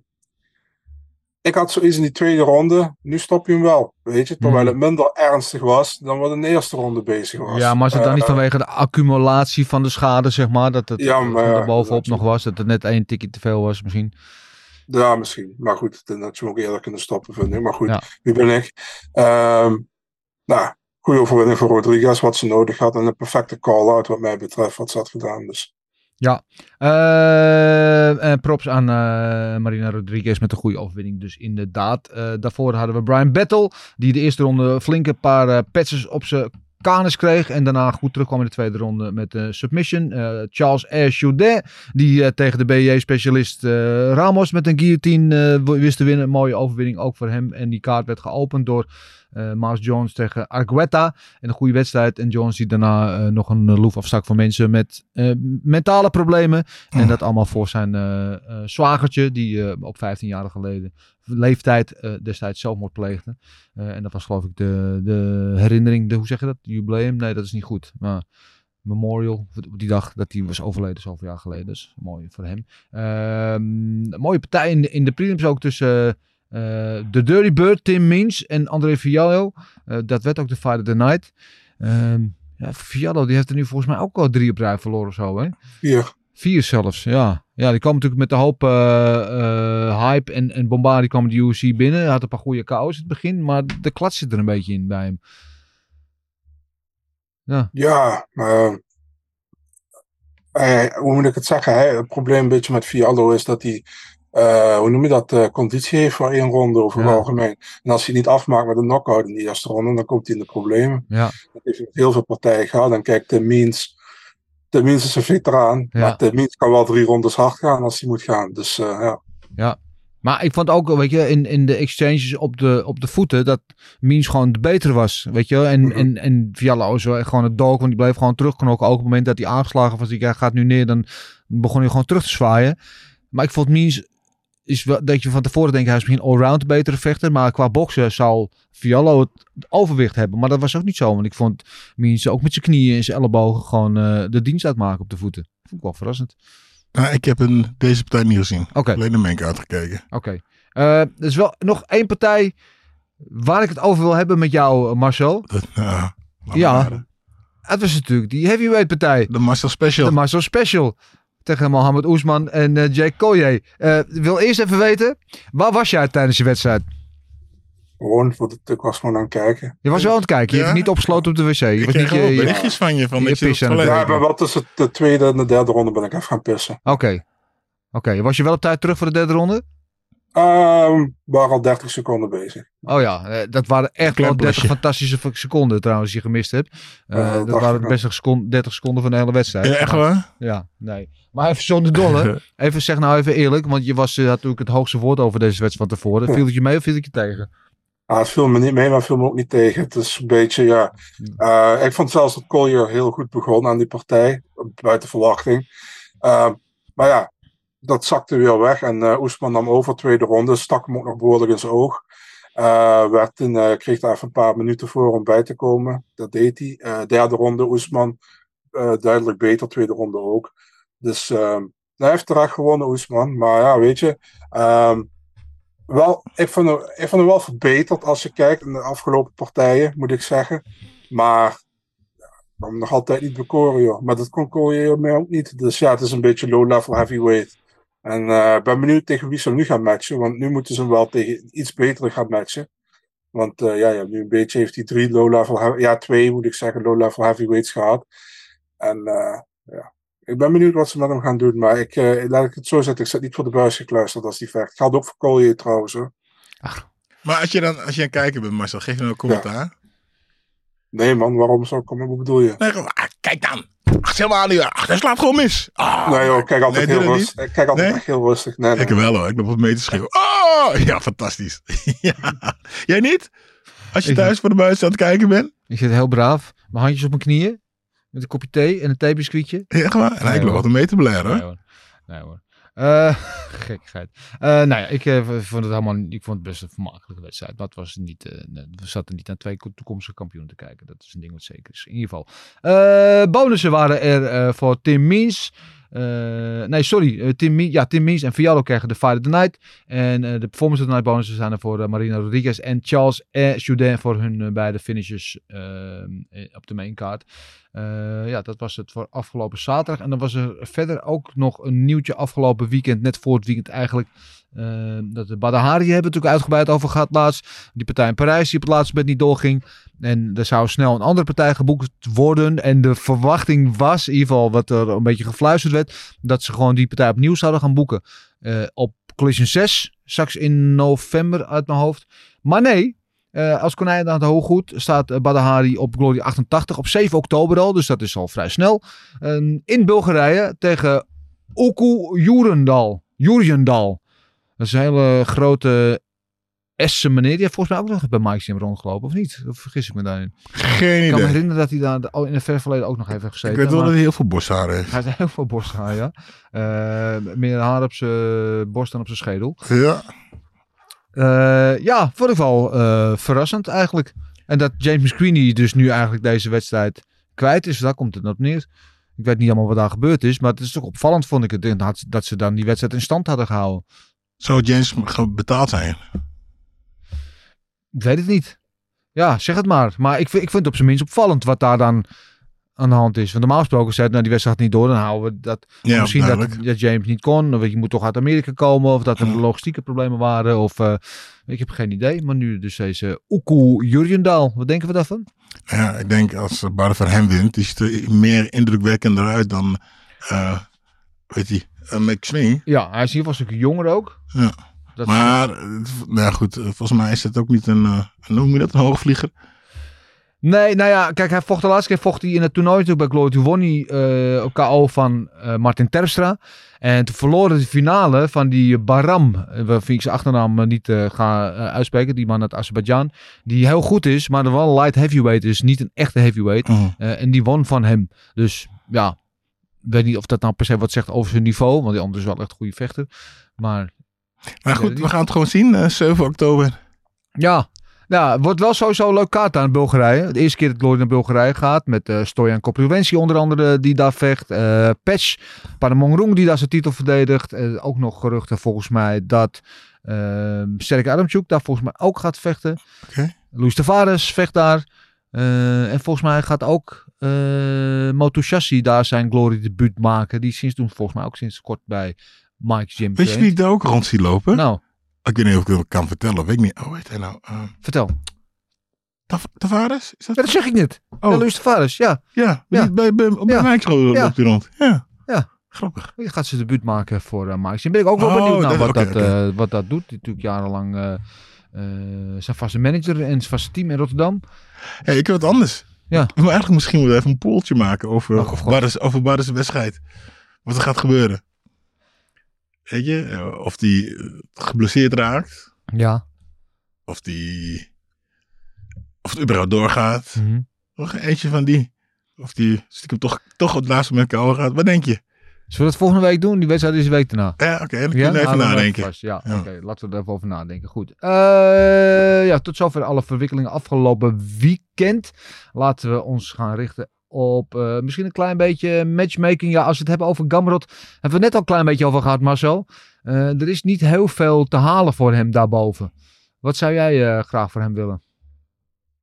ik had zoiets in die tweede ronde. Nu stop je hem wel, weet je. Terwijl het minder ernstig was dan wat in de eerste ronde bezig was. Ja, maar is het dan niet Eh, vanwege de accumulatie van de schade, zeg maar? Dat het Ja, maar- er bovenop nog was, dat het net één tikje te veel was misschien. Ja, misschien. Maar goed, dan had je hem ook eerder kunnen stoppen, vind ik. Maar goed, Ja. wie ben ik? Ehm nou, goede overwinning voor Rodriguez, wat ze nodig had. En een perfecte call-out, wat mij betreft, wat ze had gedaan. Dus Ja, Eh, props aan eh, Marina Rodriguez met een goede overwinning. Dus inderdaad. Eh, daarvoor hadden we Brian Battle, die de eerste ronde flinke paar eh patches op zijn kanus kreeg. En daarna goed terugkwam in de tweede ronde met een submission. Charles R. Chaudet, die tegen de BJ-specialist Ramos met een guillotine wist te winnen. Mooie overwinning ook voor hem. En die kaart werd geopend door eh Miles Jones tegen Argueta. En een goede wedstrijd. En Jones die daarna eh, nog een loef afstak voor mensen met eh, mentale problemen. En dat allemaal voor zijn eh, eh, zwagertje, die eh, op 15 jaar geleden leeftijd eh, destijds zelfmoord pleegde. Eh, en dat was geloof ik de, de herinnering, de, hoe zeg je dat? Jubileum? Nee, dat is niet goed. Maar memorial, op die dag dat hij was overleden, zoveel jaar geleden. Dus mooi voor hem. Ehm, mooie partij in de, in de prelims ook tussen eh, de Dirty Bird, Tim Means en André Fiallo. Eh, dat werd ook de Fight of the Night. Ehm ja, Fiallo die heeft er nu volgens mij ook al drie op rij verloren of zo, hè? vier. Vier zelfs, ja. Ja, die kwam natuurlijk met de hoop eh, eh, hype en, en bombardie kwam de UFC binnen. Hij had een paar goede KO's in het begin, maar de klats zit er een beetje in bij hem. Ja, Ja, eh, hoe moet ik het zeggen? Hè? Het probleem een beetje met Fiallo is dat hij, eh, hoe noem je dat, eh, conditie heeft voor één ronde over het Ja. algemeen. En als hij niet afmaakt met een knockout in de eerste ronde, dan komt hij in de problemen. ja, Dat heeft met heel veel partijen gehad. En kijk, de Means, de Means is een veteraan, Ja. maar de Means kan wel drie rondes hard gaan als hij moet gaan. Dus eh, ja. Maar ik vond ook, weet je, in, in de exchanges op de, op de voeten, dat Means gewoon de betere was, weet je. En, Mhm. en, en echt gewoon het dook, want die bleef gewoon terugknokken. Ook op het moment dat hij aangeslagen was, die gaat nu neer, dan begon hij gewoon terug te zwaaien. Maar ik vond Means, is wel, dat je van tevoren denkt, hij is misschien allround een betere vechter. Maar qua boksen zal Fiallo het overwicht hebben. Maar dat was ook niet zo, want ik vond Means ook met zijn knieën en zijn ellebogen gewoon eh, de dienst uitmaken op de voeten. Vond ik wel verrassend. Nou, ik heb een, deze partij niet gezien. Alleen de Menk uitgekeken. Oké. Eh, er is wel nog één partij waar ik het over wil hebben met jou, Marcel. [LAUGHS] Dat, nou, Ja. Het was natuurlijk die heavyweight partij. De Marcel Special. De Marcel Special. Tegen Mohamed Oesman en eh Jake Collier. Eh, ik wil eerst even weten, waar was jij tijdens je wedstrijd? Gewoon, voor de, ik was gewoon aan het kijken. Je was wel aan het kijken, je Ja? hebt niet opgesloten op de wc. Je ik was kreeg niet, je- berichtjes van je. Van je dat je het Ja, maar wel tussen de tweede en de derde ronde ben ik even gaan pissen. Oké. Oké, was je wel op tijd terug voor de derde ronde? Ehm we waren al 30 seconden bezig. Oh ja, eh, dat waren echt wel Klein 30 plusje. fantastische seconden trouwens die je gemist hebt. Eh, dat waren de wel. beste seconden, 30 seconden van de hele wedstrijd. Ja, echt waar? Ja, nee. Maar even zonder dolle. [LAUGHS] Even zeg nou even eerlijk, want je was eh, had natuurlijk het hoogste woord over deze wedstrijd van tevoren. Ja. Viel het je mee of viel het je tegen? Ah, het viel me niet mee, maar het viel me ook niet tegen. Het is een beetje, ja. eh, ik vond zelfs dat Collier heel goed begon aan die partij. Buiten verwachting. Eh, maar ja, dat zakte weer weg. En eh Oesman nam over tweede ronde. Stak hem ook nog behoorlijk in zijn oog. Eh, werd toen, eh, kreeg daar even een paar minuten voor om bij te komen. Dat deed hij. Derde ronde Oesman. duidelijk beter. Tweede ronde ook. Dus ehm, hij heeft terecht gewonnen, Oesman. Maar ja, weet je. ehm, wel, ik vond, hem, ik vond wel verbeterd als je kijkt naar de afgelopen partijen, moet ik zeggen. Maar hem nog altijd niet bekoren. Maar dat kon Collier mij ook niet. Dus ja, het is een beetje low-level heavyweight. En eh, ik ben benieuwd tegen wie ze nu gaan matchen. Want nu moeten ze hem wel tegen iets betere gaan matchen. Want eh, ja, ja, nu een beetje heeft hij drie low-level, ja, twee moet ik zeggen, low-level heavyweights gehad. En eh, ja, ik ben benieuwd wat ze met hem gaan doen. Maar ik, eh, laat ik het zo zeggen, ik zit niet voor de buis gekluisterd als die vecht. Gaat ook voor Collier trouwens hoor. Maar als je dan als je aan het kijken bent, Marcel, geef nou een commentaar? Nee man, waarom zou ik komen? Hoe bedoel je? Nee, ah, kijk dan. Ach, zeg maar. Ach, hij slaat gewoon mis. Ah, nee joh, ik kijk altijd nee, heel dat rustig. Ik kijk altijd Nee? echt heel rustig. Nee, nee. Ik wel hoor, ik loop wat mee te schreeuwen. Oh, ja, fantastisch. [LAUGHS] ja. Jij niet? Als je Ik thuis voor de buis aan het kijken bent? Ik zit heel braaf, mijn handjes op mijn knieën, met een kopje thee en een theebiscuitje. Ja, gewoon. En Nee, ik loop hoor. wat mee te blaren hoor. Nee hoor. Eh, [LAUGHS] gekkigheid. Eh nou ja, ik eh, vond het helemaal, ik vond het best een vermakelijke wedstrijd. Maar het was niet, we zaten niet naar twee toekomstige kampioenen te kijken. Dat is een ding wat zeker is. In ieder geval. Bonussen waren er voor Tim Means. Eh, nee, sorry. eh, Tim, Means- ja, Tim en Fiallo krijgen de Fight of the Night. En eh, de Performance of the Night bonussen zijn er voor Marina Rodriguez en Charles en Jourdain voor hun beide finishes eh, eh, op de maincard. Eh, ja, dat was het voor afgelopen zaterdag. En dan was er verder ook nog een nieuwtje afgelopen weekend, net voor het weekend eigenlijk. Eh, dat de Badahari hebben we natuurlijk uitgebreid over gehad laatst. Die partij in Parijs die op het laatste moment niet doorging. En er zou snel een andere partij geboekt worden. En de verwachting was, in ieder geval wat er een beetje gefluisterd werd, dat ze gewoon die partij opnieuw zouden gaan boeken. eh, op Collision 6, straks in november uit mijn hoofd. Maar nee, eh, als konijn aan het hooggoed staat eh, Badahari op Glory 88 op 7 oktober al. Dus dat is al vrij snel. En in Bulgarije tegen Oku Jurendal. Jurjendal. Dat is een hele grote Essen meneer. Die heeft volgens mij ook nog bij Mike's Gym rondgelopen, of niet? Of vergis ik me daarin? Geen Ik kan me idee. herinneren dat hij daar oh, in het ver verleden ook nog heeft Ik gezeten. weet wel dat hij heel veel borsthaar heeft. hij heeft heel veel borsthaar, ja. Eh, meer haar op zijn borst dan op zijn schedel. Ja. Eh, ja, ik wel eh, verrassend eigenlijk. En dat James McScreeney dus nu eigenlijk deze wedstrijd kwijt is, daar komt het op neer. Ik weet niet allemaal wat daar gebeurd is, maar het is toch opvallend vond ik het dat ze dan die wedstrijd in stand hadden gehouden. Zou James betaald zijn? Ik weet het niet. Ja, zeg het maar. Maar ik vind, ik vind het op zijn minst opvallend wat daar dan aan de hand is. Want normaal gesproken zei het, nou die wedstrijd niet door, dan houden we dat. Ja, misschien dat, James niet kon, of je moet toch uit Amerika komen, of dat er logistieke problemen waren, of eh, ik heb geen idee. Maar nu dus deze Oekoe Jurjendaal. Wat denken we daarvan? Ja, ik denk als Barre van hem wint, ziet er meer indrukwekkender uit dan, eh weet je, uh, McSween. Ja, hij is geval een stukje jonger ook. Ja. Dat Maar, eh, nou ja, goed, eh, volgens mij is het ook niet een, eh, noem je dat, een hoogvlieger? Nee, nou ja, kijk, hij vocht de laatste keer vocht hij in het toernooi natuurlijk bij Glory. Toen won hij eh, op KO van eh, Martin Terpstra. En toen verloren de finale van die Baram, eh, waarvan ik zijn achternaam eh, niet eh, ga eh, uitspreken, die man uit Azerbeidzjan. Die heel goed is, maar wel light heavyweight is, niet een echte heavyweight. Eh, en die won van hem. Dus ja, ik weet niet of dat nou per se wat zegt over zijn niveau, want die andere is wel echt een goede vechter. Maar Maar goed, we gaan het gewoon zien. eh, 7 oktober. Ja, ja, het wordt wel sowieso een leuk kaart aan Bulgarije. De eerste keer dat Glory naar Bulgarije gaat. Met eh Stojan Koprivenci onder andere die daar vecht. eh Patch Paramongrung die daar zijn titel verdedigt. Ook nog geruchten volgens mij dat uh, Sergej Adamchuk daar volgens mij ook gaat vechten. Oké. Luis Tavares vecht daar. Eh, en volgens mij gaat ook Motushashi daar zijn Glory debuut maken. Die sinds toen volgens mij ook sinds kort bij Mike Jim Weet je wie ik daar ook rond zie lopen? Nou, Ik weet niet of ik dat kan vertellen. Weet ik niet. Oh, weet hij nou? eh, vertel. Tav- Tavares? Is dat? Ja, dat zeg ik net. Oh. Luis Tavares, ja. Ja, Ja. die bij, bij, op de Ja. Loopt hij rond. Ja. Ja. Grappig. Je gaat zijn debuut maken voor uh, Mike. Dan ben ik ook wel Oh, benieuwd naar dat- wat, dat, wat dat doet. Die natuurlijk jarenlang zijn vaste manager en zijn vaste team in Rotterdam. Hey, ik heb wat anders. Ja. Maar eigenlijk misschien moeten we even een poeltje maken over, Oh, God. Barres, over Barres' wedstrijd. Wat er gaat gebeuren. Weet je, eh, of die eh, geblesseerd raakt. Ja. Of die, of het überhaupt doorgaat. Mhm. Nog eentje van die. Of die stiekem toch, toch op het laatste moment kou gaat. Wat denk je? Zullen we dat volgende week doen? Die wedstrijd is de week daarna. Ja, oké. dan kun je er even we nadenken. Ja, Ja. oké. laten we er even over nadenken. Goed. Eh, ja, tot zover alle verwikkelingen afgelopen weekend. Laten we ons gaan richten op eh, misschien een klein beetje matchmaking. Ja, als we het hebben over Gamrot, hebben we het net al een klein beetje over gehad, Marcel. Eh, er is niet heel veel te halen voor hem daarboven. Wat zou jij eh, graag voor hem willen?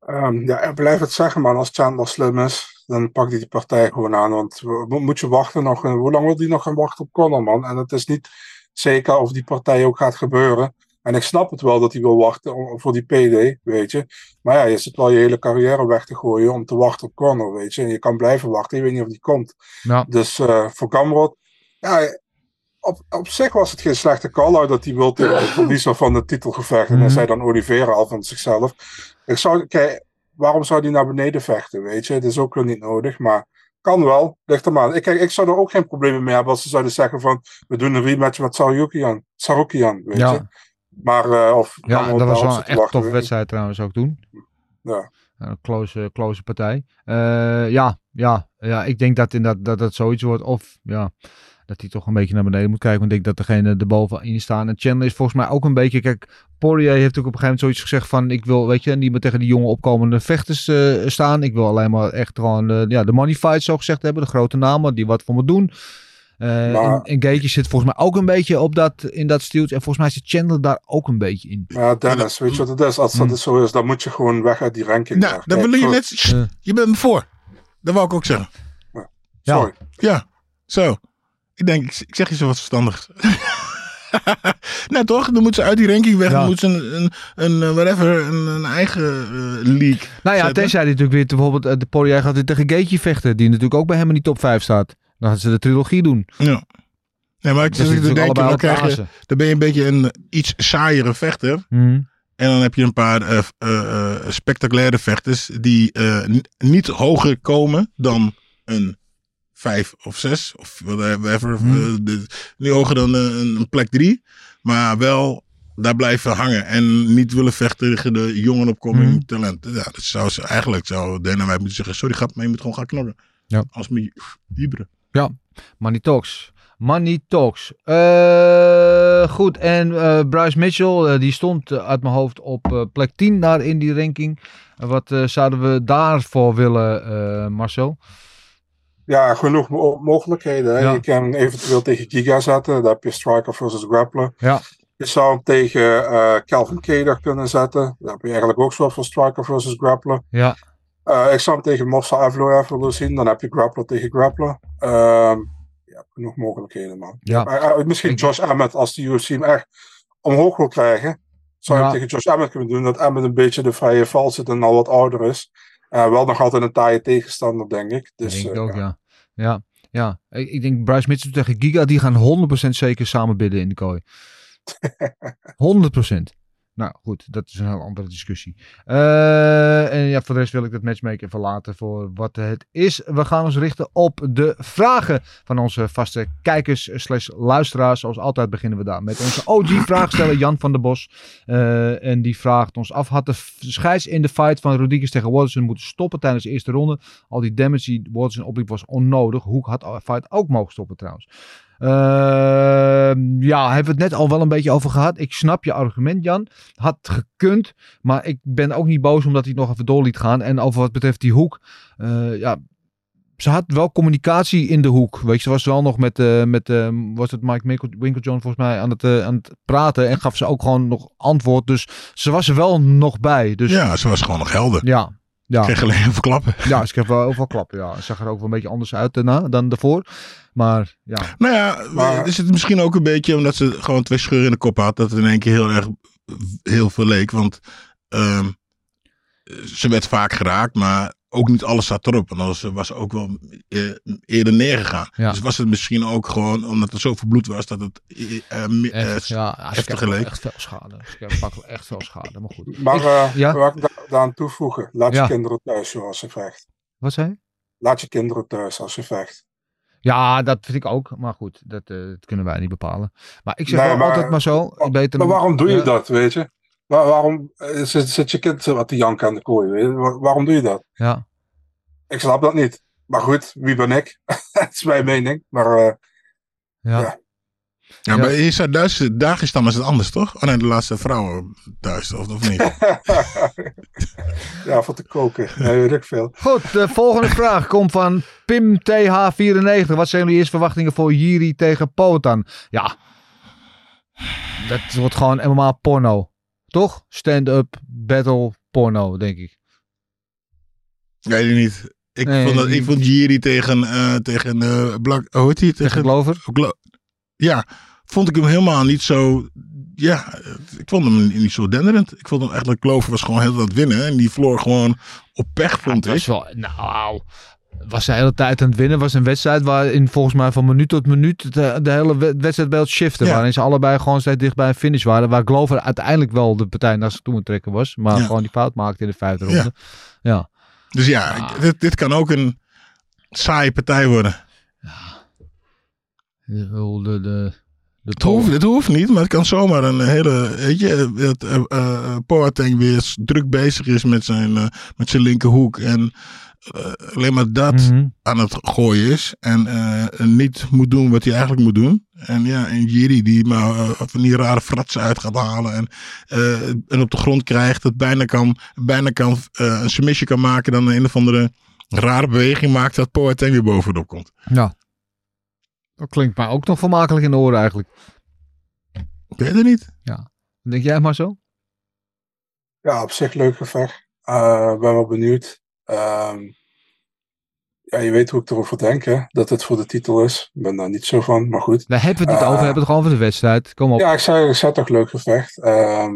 Ehm, ja, ik blijf het zeggen, man. Als Chandler slim is, dan pakt hij die partij gewoon aan. Want mo- moet je wachten nog? Hoe lang wil hij nog gaan wachten op Conor, man? En het is niet zeker of die partij ook gaat gebeuren. En ik snap het wel dat hij wil wachten voor die PD, weet je. Maar ja, je zit wel je hele carrière weg te gooien om te wachten op Conor, weet je. En je kan blijven wachten, je weet niet of die komt. Ja. Dus eh, voor Gamrot, ja, op, op zich was het geen slechte call-out dat hij wil tegen de verliezer van de titelgevecht. En Mhm. hij zei dan Oliveira al van zichzelf. Ik zou, kijk, waarom zou hij naar beneden vechten, weet je? Het is ook wel niet nodig, maar kan wel. Ligt er maar aan. Ik, kijk, ik zou er ook geen problemen mee hebben als ze zouden zeggen van, we doen een rematch met Sarukian, Sarukian weet Ja. je? Maar, eh, of Ja, dat was wel een echt ik. wedstrijd trouwens ook toen. Ja. Een close, close partij. Eh, ja, ja, ja, ik denk dat, inderdaad, dat dat zoiets wordt. Of ja, dat hij toch een beetje naar beneden moet kijken. Want ik denk dat degene erbovenin staan. En Chandler is volgens mij ook een beetje... Kijk, Poirier heeft natuurlijk op een gegeven moment zoiets gezegd van... Ik wil, weet je, niet meer tegen die jonge opkomende vechters eh, staan. Ik wil alleen maar echt gewoon eh, ja, de money fights zo gezegd hebben. De grote namen die wat voor me doen. Eh, Maar- en, en zit volgens mij ook een beetje op dat, in dat stieltje. En volgens mij zit Chandler daar ook een beetje in. Ja, Dennis, weet je wat het is? Als dat Hmm. zo is, dan moet je gewoon weg uit die ranking. Nou, daar. dan wil je net... Je bent me voor. Dat wou ik ook zeggen. Sorry. Ja, zo. Ik denk, ik, zeg je zo wat verstandigs. [LAUGHS] nou toch, dan moeten ze uit die ranking weg. Ja. Dan moeten ze een, een, een eh, whatever, een, een eigen eh, league Nou ja, zetten. tenzij hij natuurlijk weer bijvoorbeeld eh, de Poirier gaat weer tegen Gaethje vechten. Die natuurlijk ook bij hem in die top 5 staat. Dan gaan ze de trilogie doen. Ja. Nee, maar ik Dat zit te denken, dan, krijg je, dan ben je een beetje een iets saaiere vechter. Mhm. En dan heb je een paar spectaculaire vechters die niet hoger komen dan een vijf of zes of whatever. Hmm. eh, de- niet hoger dan eh, een, een plek drie. Maar wel daar blijven hangen. En niet willen vechten tegen de jongen opkomende Hmm. talenten. Ja, dat zou ze eigenlijk zou Dana White moeten zeggen. Sorry grap, maar je moet gewoon gaan knokken. Ja. Als met Libre. Money Talks. Money Talks. Eh, goed, en eh, Bryce Mitchell, die stond uit mijn hoofd op plek 10 daar in die ranking. Wat zouden we daarvoor willen, Marcel? Ja, genoeg mo- mogelijkheden. Hè. Ja. Je kan eventueel tegen Giga zetten. Dan heb je striker versus grappler. Ja. Je zou hem tegen eh Calvin Keder kunnen zetten. Dan heb je eigenlijk ook zo voor striker versus grappler. Ja, Eh, ik zou hem tegen Mossa Evloev willen zien. Dan heb je grappler tegen grappler. Ehm ja, genoeg mogelijkheden, man. ja. Eh, misschien Ik- Josh Emmett, als die UFC hem echt omhoog wil krijgen. Zou je Ja. hem tegen Josh Emmett kunnen doen. Dat Emmett een beetje de vrije val zit en al wat ouder is. Eh, wel nog altijd een taaie tegenstander, denk ik. Dus, ik denk eh, ook, ja. ja. Ja, ja. Ik, ik denk Bryce Mitchell tegen Giga, die gaan 100% zeker samen bidden in de kooi. [LAUGHS] 100%. Nou goed, dat is een heel andere discussie. Eh, en ja, voor de rest wil ik dat matchmaker verlaten voor wat het is. We gaan ons richten op de vragen van onze vaste kijkers slash luisteraars. Zoals altijd beginnen we daar met onze OG-vraagsteller Jan van der Bos. Eh, en die vraagt ons af, had de scheids in de fight van Rodriguez tegen Watson moeten stoppen tijdens de eerste ronde? Al die damage die Watson opliep was onnodig. Hoek had de fight ook mogen stoppen trouwens. Ehm, ja, hebben we het net al wel een beetje over gehad. Ik snap je argument, Jan. Had gekund, maar ik ben ook niet boos omdat hij het nog even door liet gaan. En over wat betreft die hoek, eh, ja, ze had wel communicatie in de hoek. Weet je, ze was wel nog met, eh, met eh, was het Mike Winkeljohn volgens mij aan het, aan het praten en gaf ze ook gewoon nog antwoord. Dus ze was er wel nog bij. Dus Ja, ze was gewoon nog helder. ja. Ja. Kreeg alleen heel veel klappen. [LAUGHS] Ja, ze kreeg wel overal klappen. Ja, ze zag er ook wel een beetje anders uit daarna dan daarvoor. Maar ja, Nou ja, Maar- is het misschien ook een beetje omdat ze gewoon twee scheuren in de kop had. Dat het in één keer heel erg heel veel leek. Want ehm, ze werd vaak geraakt, maar ook niet alles zat erop. En anders was ze ook wel eh, eerder neergegaan. Ja. Dus was het misschien ook gewoon omdat er zoveel bloed was dat het eh, echt, ja, ze geleek. echt veel schade. Ze kreeg pak echt veel schade, maar goed. Maar Ik- eh ja? wat ik da- daaraan toevoegen. Laat je kinderen thuis zoals ze vecht. Wat zei? Laat je kinderen thuis als ze vecht. Ja, dat vind ik ook. Maar goed, dat, eh, dat kunnen wij niet bepalen. Maar ik zeg Nee, wel maar- altijd maar zo. Beter Maar waarom doe je ja. dat, weet je? Waar- waarom eh, zit, zit je kind wat te janken aan de kooi? Waarom doe je dat? Ja, Ik snap dat niet. Maar goed, wie ben ik? [LAUGHS] Het is mijn mening. Maar eh, ja. Ja. Ja, Ja. bij Isa Duits, Dagestan is het anders, toch? Oh nee, de laatste vrouwen Duits, of, of niet? [LAUGHS] ja, voor te koken. Nee, weet ik veel. Goed, de volgende vraag komt van Pim TH94. Wat zijn jullie eerste verwachtingen voor Jiri tegen Potan? Ja, dat wordt gewoon MMA porno. Toch? Stand-up battle porno, denk ik. Weet ik niet. Ik, Nee, vond, dat, ik vond Jiri tegen, eh tegen eh Black, hoe heet hij? Tegen Glover? Glo- ja, vond ik hem helemaal niet zo. Ja, ik vond hem niet zo denderend. Ik vond hem eigenlijk, Glover was gewoon heel aan het winnen. En die verloor gewoon op pech, vond ik. was wel, nou, was de hele tijd aan het winnen. was een wedstrijd waarin volgens mij van minuut tot minuut de, de hele we- wedstrijdbeeld shifte. Ja. Waarin ze allebei gewoon steeds dicht bij een finish waren. Waar Glover uiteindelijk wel de partij naar zich toe moet trekken was. Maar Ja. gewoon die fout maakte in de vijfde Ja. ronde. Ja. Dus ja, Ah. dit, dit kan ook een saaie partij worden. De, de, de, de Het hoeft, het hoeft niet, maar het kan zomaar een hele. Weet je, dat uh, uh, weer druk bezig is met zijn, eh, met zijn linkerhoek. En eh, alleen maar dat Mhm. aan het gooien is. En eh, niet moet doen wat hij eigenlijk moet doen. En ja, en Jiri die maar eh, van die rare fratsen uit gaat halen. En, eh, en op de grond krijgt. Dat bijna kan, bijna kan eh, een submission kan maken. Dan een of andere rare beweging maakt. Dat Boateng weer bovenop komt. Ja. Dat klinkt mij ook nog vermakelijk in de oren eigenlijk. Ik weet het niet. Denk jij maar zo? Ja, op zich leuk gevecht. Eh, ben wel benieuwd. Ehm, ja, je weet hoe ik erover denk, hè? Dat het voor de titel is. Ik ben daar niet zo van, maar goed. Daar hebben we het niet Eh, over. We hebben het gewoon over de wedstrijd. Kom op. Ja, ik zei, ik zei toch leuk gevecht. Ehm,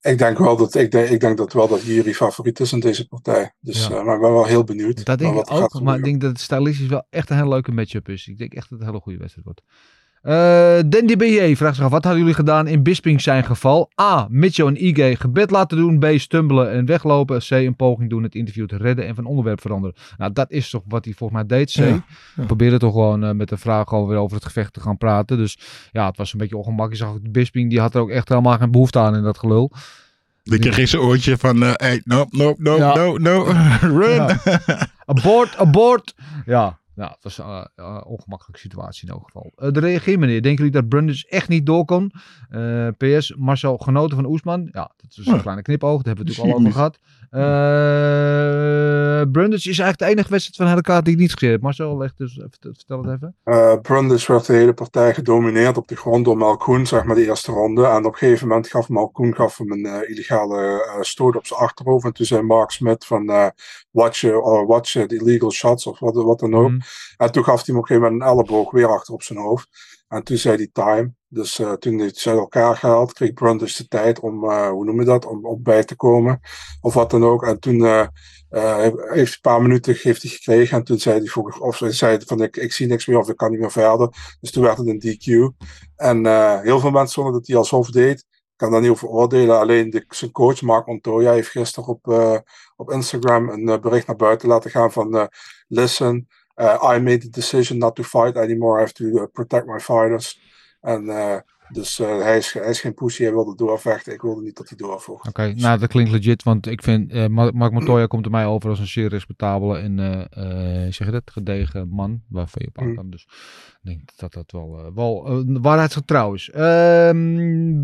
ik denk wel dat ik denk, ik denk dat wel dat Jiri favoriet is in deze partij. Dus, Ja. eh, maar ik ben wel heel benieuwd. Dat denk ik ook. Maar ik denk dat het stylistisch wel echt een hele leuke matchup is. Ik denk echt dat het een hele goede wedstrijd wordt. Eh Dandy BJ vraagt zich af. Wat hadden jullie gedaan in Bisping zijn geval? A. Mitchell en IG gebed laten doen. B. Stumbelen en weglopen. C. Een poging doen het interview te redden en van onderwerp veranderen. Nou, dat is toch wat hij volgens mij deed. C. Ja, ja. Probeerde toch gewoon eh, met de vraag gewoon weer over het gevecht te gaan praten. Dus ja, het was een beetje ongemakkelijk. Je zag ook Bisping, die had er ook echt helemaal geen behoefte aan in dat gelul. Ik kreeg in zijn oortje van, eh hey, no, no, no, Ja. no, no, [LAUGHS] run. Ja. Abort, abort. Ja, nou, het was eh, eh, een ongemakkelijke situatie in elk geval. Eh, de reageermeneer, denken jullie dat Brundage echt niet door kon? Eh, PS, Marcel genoten van Oesman. Ja, dat is een Ja. kleine knipoog, daar hebben we het natuurlijk al over gehad. Eh Brundage is eigenlijk de enige wedstrijd van hele kaart die ik niet gezien heb. Marcel, leg dus, even- vertel het even. Eh Brundage werd de hele partij gedomineerd op de grond door Malkoen, zeg maar de eerste ronde. En op een gegeven moment gaf Malkoen gaf hem een eh, illegale stoot op zijn achterhoofd. En toen zei Mark Smith van watch, uh, or watch uh, the illegal shots of wat, wat dan ook. Mhm. En toen gaf hij hem op een gegeven moment een elleboog weer achter op zijn hoofd. En toen zei hij time. Dus eh, toen hij ze elkaar gehaald, kreeg Brundage de tijd om, eh, hoe noem je dat, om op bij te komen. Of wat dan ook. En toen eh, heeft een paar minuten heeft hij gekregen. En toen zei hij, voor, of hij van ik, ik zie niks meer of ik kan niet meer verder. Dus toen werd het een DQ. En heel veel mensen vonden dat hij alsof deed. kan daar niet over oordelen. Alleen de, zijn coach, Mark Montoya, heeft gisteren op, op Instagram een bericht naar buiten laten gaan van... listen, uh, I made the decision not to fight anymore. I have to uh, protect my fighters. and uh, dus uh, hij, is, hij is geen pussy, hij wilde doorvechten. Ik wilde niet dat hij doorvocht. Oké, nou dat klinkt legit, want ik vind uh, Mark Montoya komt er mij over als een zeer respectabele en uh, zeg je dat, gedegen man waarvan je op aan kan. Mm. Dus ik denk dat dat wel, wel waarheidsgetrouw is. Uh,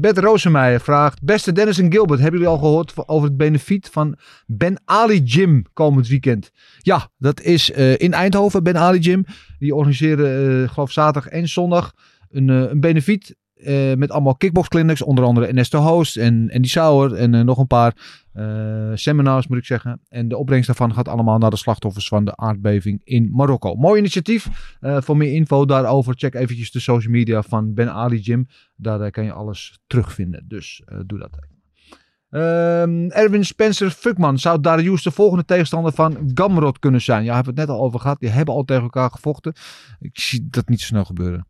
Bert Rosemeijer vraagt, beste Dennis en Gilbert, hebben jullie al gehoord over het benefiet van Ben Ali Gym komend weekend? Ja, dat is in Eindhoven, Ben Ali Gym. Die organiseren geloof zaterdag en zondag een, een benefiet uh, met allemaal kickboxclinics, onder andere Ernesto Host en, en die Sauer en uh, nog een paar uh, seminars moet ik zeggen. En de opbrengst daarvan gaat allemaal naar de slachtoffers van de aardbeving in Marokko. Mooi initiatief. voor meer info daarover check eventjes de social media van Ben Ali Gym. Daar kan je alles terugvinden. Dus doe dat. Um, Erwin Spencer Fuckman. Zou Darius de volgende tegenstander van Gamrot kunnen zijn? Ja, hebben het net al over gehad. Die hebben al tegen elkaar gevochten. Ik zie dat niet zo snel gebeuren.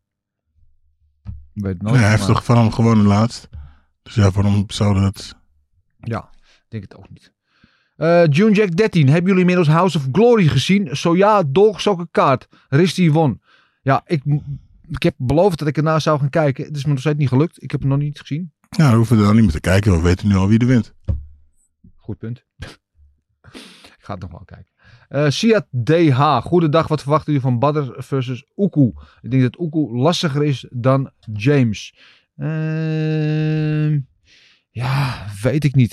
Weet nooit, ja, hij heeft toch van hem gewonnen laatst. Dus ja, waarom zou dat... Ja, denk het ook niet. Uh, June Jack 13. Hebben jullie inmiddels House of Glory gezien? Zo ja, dolg ook een kaart. Risty won. Ja, ik, ik heb beloofd dat ik erna zou gaan kijken. Het is me nog steeds niet gelukt. Ik heb het nog niet gezien. Ja, dan hoeven we dan niet meer te kijken. We weten nu al wie er wint. Goed punt. [LAUGHS] ik ga het nog wel kijken. Uh, Siat DH, goedendag. Wat verwachten jullie van Badr versus Oeku? Ik denk dat Oeku lastiger is dan James. Uh, ja, weet ik niet.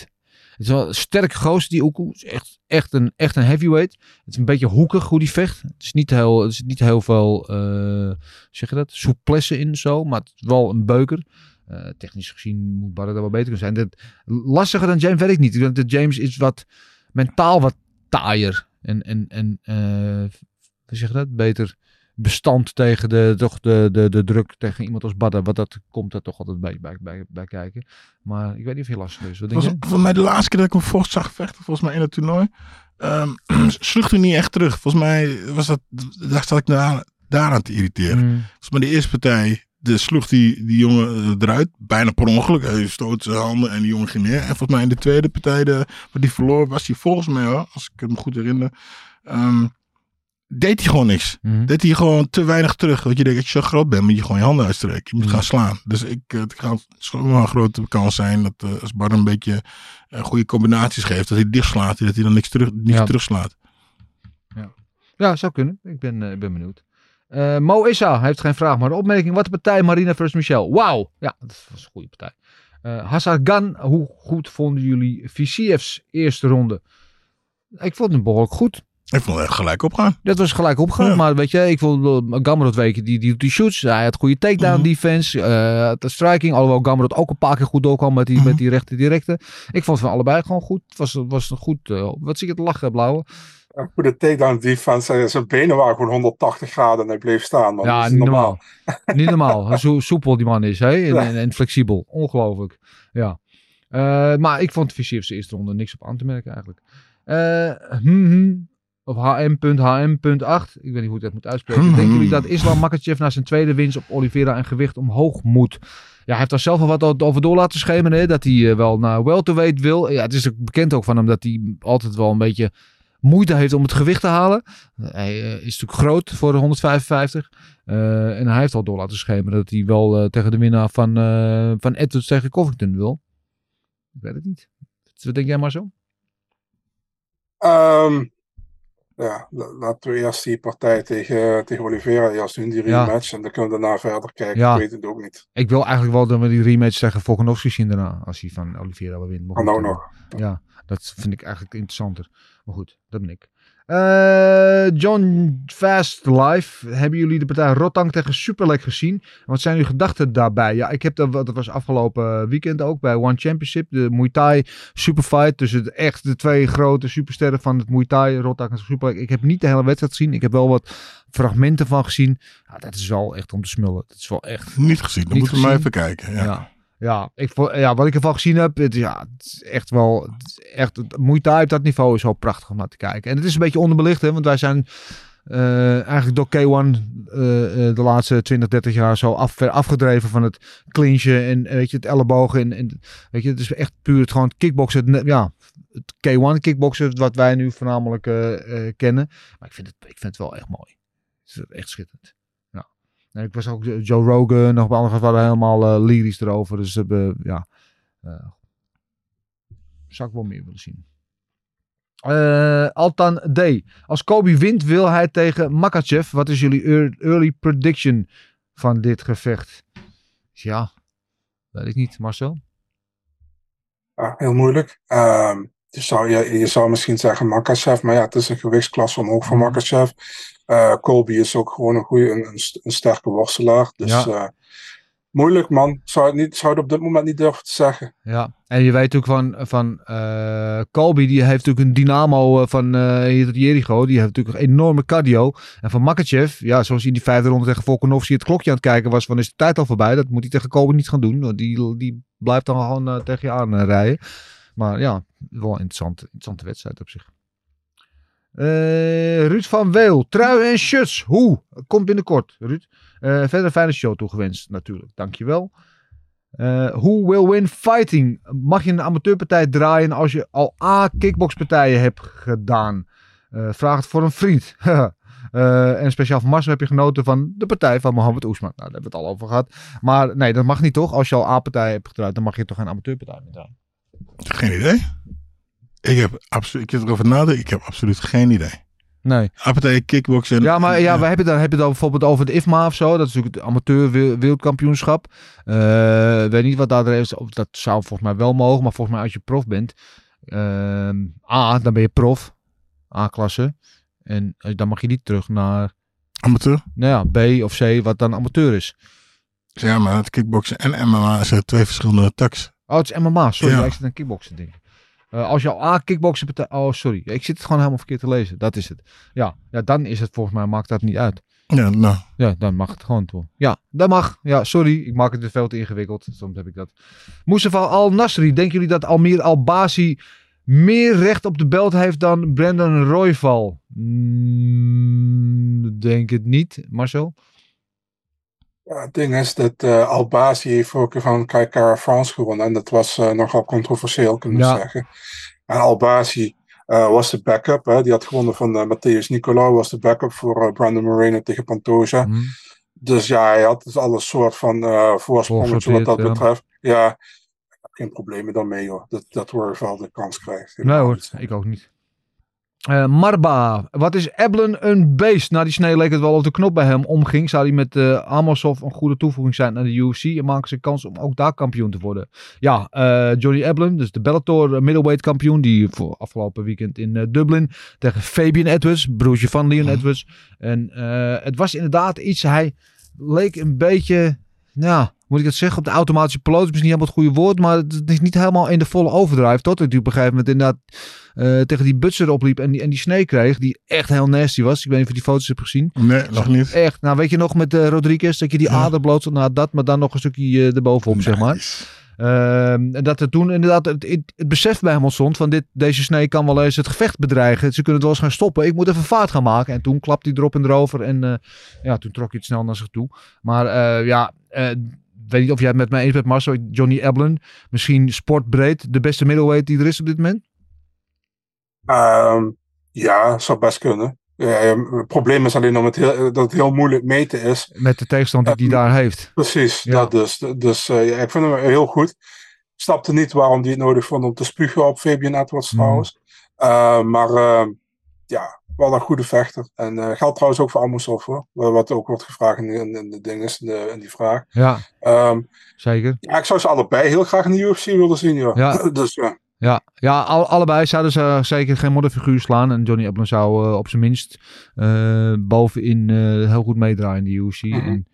Het is wel een sterk goos, die Oeku. Is echt, echt, een, echt een heavyweight. Het is een beetje hoekig hoe die vecht. Het is niet heel, het is niet heel veel, uh, zeg je dat, souplesse in zo. Maar het is wel een beuker. Uh, technisch gezien moet Badr dat wel beter kunnen zijn. Dat, lastiger dan James weet ik niet. Ik denk dat James is wat mentaal wat taaier. En, en, en uh, hoe zeg je dat? Beter bestand tegen de, toch de, de, de druk tegen iemand als Badda. Wat dat komt er toch altijd bij, bij, bij, bij kijken. Maar ik weet niet of heel lastig is. Wat was, voor mij de laatste keer dat ik hem vocht zag vechten, volgens mij in het toernooi. Um, [CLEARS THROAT] sloeg hij niet echt terug. Volgens mij was dat, daar zat ik daar, daaraan te irriteren. Mm. Volgens mij de eerste partij, de sloeg die, die jongen eruit. Bijna per ongeluk. Hij stoot zijn handen en die jongen ging neer. En volgens mij in de tweede partij, de, waar die verloor, was hij volgens mij hoor, als ik me goed herinner. Um, deed hij gewoon niks. Mm -hmm. Deed hij gewoon te weinig terug. Want je denkt, als je zo groot bent, moet je gewoon je handen uitstrekken. Je moet mm -hmm. gaan slaan. Dus ik, het gaat wel een grote kans zijn dat uh, als Bar een beetje uh, goede combinaties geeft, dat hij dicht slaat, dat hij dan niks, terug, niks ja. terugslaat. Ja. ja, zou kunnen. Ik ben, uh, ben benieuwd. Uh, Mo Issa heeft geen vraag, maar een opmerking. Wat de partij Marina versus Michel? Wauw. Ja, dat was een goede partij. Uh, Hazard Gan, hoe goed vonden jullie Viciev's eerste ronde? Ik vond hem behoorlijk goed. Ik vond het gelijk opgaan. Dat was gelijk opgaan. Ja. Maar weet je, ik vond Gamrot weken, die, die die shoots. Hij had goede takedown mm -hmm. defense. Uh, de striking. Alhoewel Gamrot ook een paar keer goed doorkwam met die, mm -hmm. met die rechte directe. Ik vond het van allebei gewoon goed. Het was, was een goed. Uh, wat zie je te lachen, Blauwe? Een goede takedown defense. Zijn benen waren gewoon 180 graden en hij bleef staan. Man. Ja, niet normaal. niet normaal. [LAUGHS] Zo soepel die man is. Hè? En, en, en flexibel. Ongelooflijk. Ja. Uh, maar ik vond Fischer zijn eerste ronde niks op aan te merken eigenlijk. Uh, hmm, hmm, of HM.HM.8. Ik weet niet hoe ik dat moet uitspreken. Hmm, [LAUGHS] Denken jullie dat Islam Makachev na zijn tweede winst op Oliveira en gewicht omhoog moet? Ja, hij heeft daar zelf al wat over door laten schemeren. Hè? Dat hij uh, wel naar welterweight wil. Ja, het is ook bekend ook van hem dat hij altijd wel een beetje moeite heeft om het gewicht te halen. Hij uh, is natuurlijk groot voor de 155. Uh, en hij heeft al door laten schemeren dat hij wel uh, tegen de winnaar van, van Edwards tegen Covington wil. Ik weet het niet. Wat denk jij maar zo? Um, ja, laten we eerst die partij tegen, tegen Oliveira eerst doen, die rematch. Ja. En dan kunnen we daarna verder kijken. Ja. Ik weet het ook niet. Ik wil eigenlijk wel dat we die rematch tegen Volkanovski zien daarna. Als hij van Oliveira winnen. Kan ook nog. Ja, dat vind ik eigenlijk interessanter. Maar goed, dat ben ik. Uh, John Fast Live. Hebben jullie de partij Rotang tegen Superleg gezien? Wat zijn uw gedachten daarbij? Ja, ik heb dat, dat was afgelopen weekend ook bij One Championship. De Muay Thai Superfight. Tussen de, echt de twee grote supersterren van het Muay Thai. Rotang en Superleg. Ik heb niet de hele wedstrijd gezien. Ik heb wel wat fragmenten van gezien. Ja, dat is wel echt om te smullen. Dat is wel echt... Niet gezien. Dan moeten we maar even kijken. ja. ja. Ja, ik, ja, wat ik ervan gezien heb, het, ja, het is echt wel, echt, Thai op dat niveau is wel prachtig om naar te kijken. En het is een beetje onderbelicht, hè, want wij zijn eh, eigenlijk door K1 eh, eh, de laatste 20, 30 jaar zo af, afgedreven van het clinchen en weet je, het ellebogen. En, en weet je, het is echt puur het gewoon kickboksen. Het, ja, het K1 kickboksen wat wij nu voornamelijk kennen. Maar ik vind, het, ik vind het wel echt mooi. Het is echt schitterend. Ja. Ik was ook eh, Joe Rogan, nog bij anderen waren helemaal eh, lyrisch erover. Dus uh, ja, uh, zou ik wel meer willen zien. Altan D. Als Kobe wint, wil hij tegen Makachev. Wat is jullie early prediction van dit gevecht? Ja, weet ik niet. Marcel? Ja, heel moeilijk. Uh, je, zou, je, je zou misschien zeggen Makachev, maar ja, het is een gewichtsklasse omhoog voor Makachev. Uh, Kobe is ook gewoon een goede, een, een sterke worstelaar. Dus ja. uh, moeilijk man. Zou het, niet, zou het op dit moment niet durven te zeggen. Ja, en je weet ook van, van uh, Colby, die heeft natuurlijk een dynamo van uh, Jericho. Die heeft natuurlijk een enorme cardio. En van Makachev, ja, zoals in die vijfde ronde tegen Volkanovski het klokje aan het kijken was van is de tijd al voorbij. Dat moet hij tegen Colby niet gaan doen. Want die, die blijft dan gewoon tegen je aan rijden. Maar ja, wel een interessante, interessante wedstrijd op zich. Uh, Ruud van Weel, trui en shirts. Hoe? Komt binnenkort, Ruud. Uh, verder een fijne show toegewenst, natuurlijk. Dankjewel. Uh, who will win fighting? Mag je een amateurpartij draaien als je al A kickboxpartijen hebt gedaan? Vraag het voor een vriend. [LAUGHS] en speciaal van Marcel heb je genoten van de partij van Mohamed Oesman. Nou, daar hebben we het al over gehad. Maar nee, dat mag niet toch? Als je al A-partij hebt gedraaid, dan mag je toch geen amateurpartij meer draaien? Geen idee. Ik heb absoluut, ik heb erover nadenken. Ik heb absoluut geen idee. Nee. Appetij, kickboksen. Ja, maar ja, we hebben dan, heb je dan bijvoorbeeld over de IFMA of zo. Dat is natuurlijk het amateur wereldkampioenschap. Uh, weet niet wat daar is. Dat zou volgens mij wel mogen. Maar volgens mij als je prof bent. Uh, A, dan ben je prof. A-klasse. En dan mag je niet terug naar... Amateur? Nou ja, B of C, wat dan amateur is. Ja, maar het kickboksen en MMA zijn twee verschillende tax. Oh, het is MMA. Sorry, ja. ik zit aan kickboksen denk ik. Uh, als je al A kickboksen partij... Oh, sorry. Ik zit het gewoon helemaal verkeerd te lezen. Dat is het. Ja, ja dan is het volgens mij, maakt dat niet uit. Ja, nou. Ja, dan mag het gewoon toe. Ja, dat mag. Ja, sorry. Ik maak het te veel te ingewikkeld. Soms heb ik dat. Mustafa Al-Nasri. Denken jullie dat Almir Al-Basi meer recht op de belt heeft dan Brandon Royval? Mm, denk het niet. Marcel? Ja, het ding is dat uh, Albasi heeft ook van Kaikara France gewonnen. En dat was uh, nogal controversieel, kunnen we ja. zeggen. En Albasi uh, was de backup. Hè. Die had gewonnen van Matthäus Nicolau. Was de backup voor Brandon Moreno tegen Pantoja. Mm. Dus ja, hij had dus alle soort van voorsprongetje wat dat ja. betreft. Ja, ik heb geen problemen daarmee hoor. Dat, dat Royval de kans krijgt. Nee hoor, ik ook niet. Uh, Marba, wat is Eblen een beest? Na die snee leek het wel of de knop bij hem omging. Zou hij met uh, Amosov een goede toevoeging zijn naar de UFC en maken ze kans om ook daar kampioen te worden? Ja, uh, Johnny Eblen, dus de Bellator middleweight kampioen, die voor afgelopen weekend in Dublin tegen Fabian Edwards, broertje van Leon Edwards. En het was inderdaad iets, hij leek een beetje, nou, moet ik het zeggen, op de automatische piloot is misschien niet helemaal het goede woord, maar het is niet helemaal in de volle overdrive. Tot hij op een gegeven moment inderdaad uh, tegen die butser opliep en die, en die snee kreeg, die echt heel nasty was. Ik weet niet of je die foto's hebt gezien. Nee, nog niet. Echt. Nou, weet je nog met uh, Rodriguez, dat je die ja. ader bloot nou dat, maar dan nog een stukje uh, erbovenop, nice. zeg maar. Uh, en dat er toen inderdaad het, het, het, besef bij hem ontstond van dit, deze snee kan wel eens het gevecht bedreigen. Ze kunnen het wel eens gaan stoppen. Ik moet even vaart gaan maken. En toen klapte hij erop en erover en uh, ja, toen trok hij het snel naar zich toe. Maar uh, ja, weet niet of jij het met mij eens bent, Marcel. Johnny Eblen, misschien sportbreed de beste middleweight die er is op dit moment? Um, ja, zou best kunnen. Het probleem is alleen het heel, dat het heel moeilijk meten is. Met de tegenstander die hij uh, daar heeft. Precies, ja. dat dus. Dus uh, ja, ik vind hem heel goed. Ik snapte niet waarom hij het nodig vond om te spugen op Fabian Edwards mm. trouwens. Uh, maar ja, wel een goede vechter. En uh, geldt trouwens ook voor Amosov hoor. Wat ook wordt gevraagd in, in, in de ding is, in, de, in die vraag. Ja, um, zeker. Ja, ik zou ze allebei heel graag in de UFC willen zien. Joh. Ja. [LAUGHS] dus ja. Ja, ja al, allebei zouden ze zeker geen modderfiguur slaan. En Johnny Eblen zou uh, op zijn minst uh, bovenin heel goed meedraaien in de UFC. Mm -hmm. En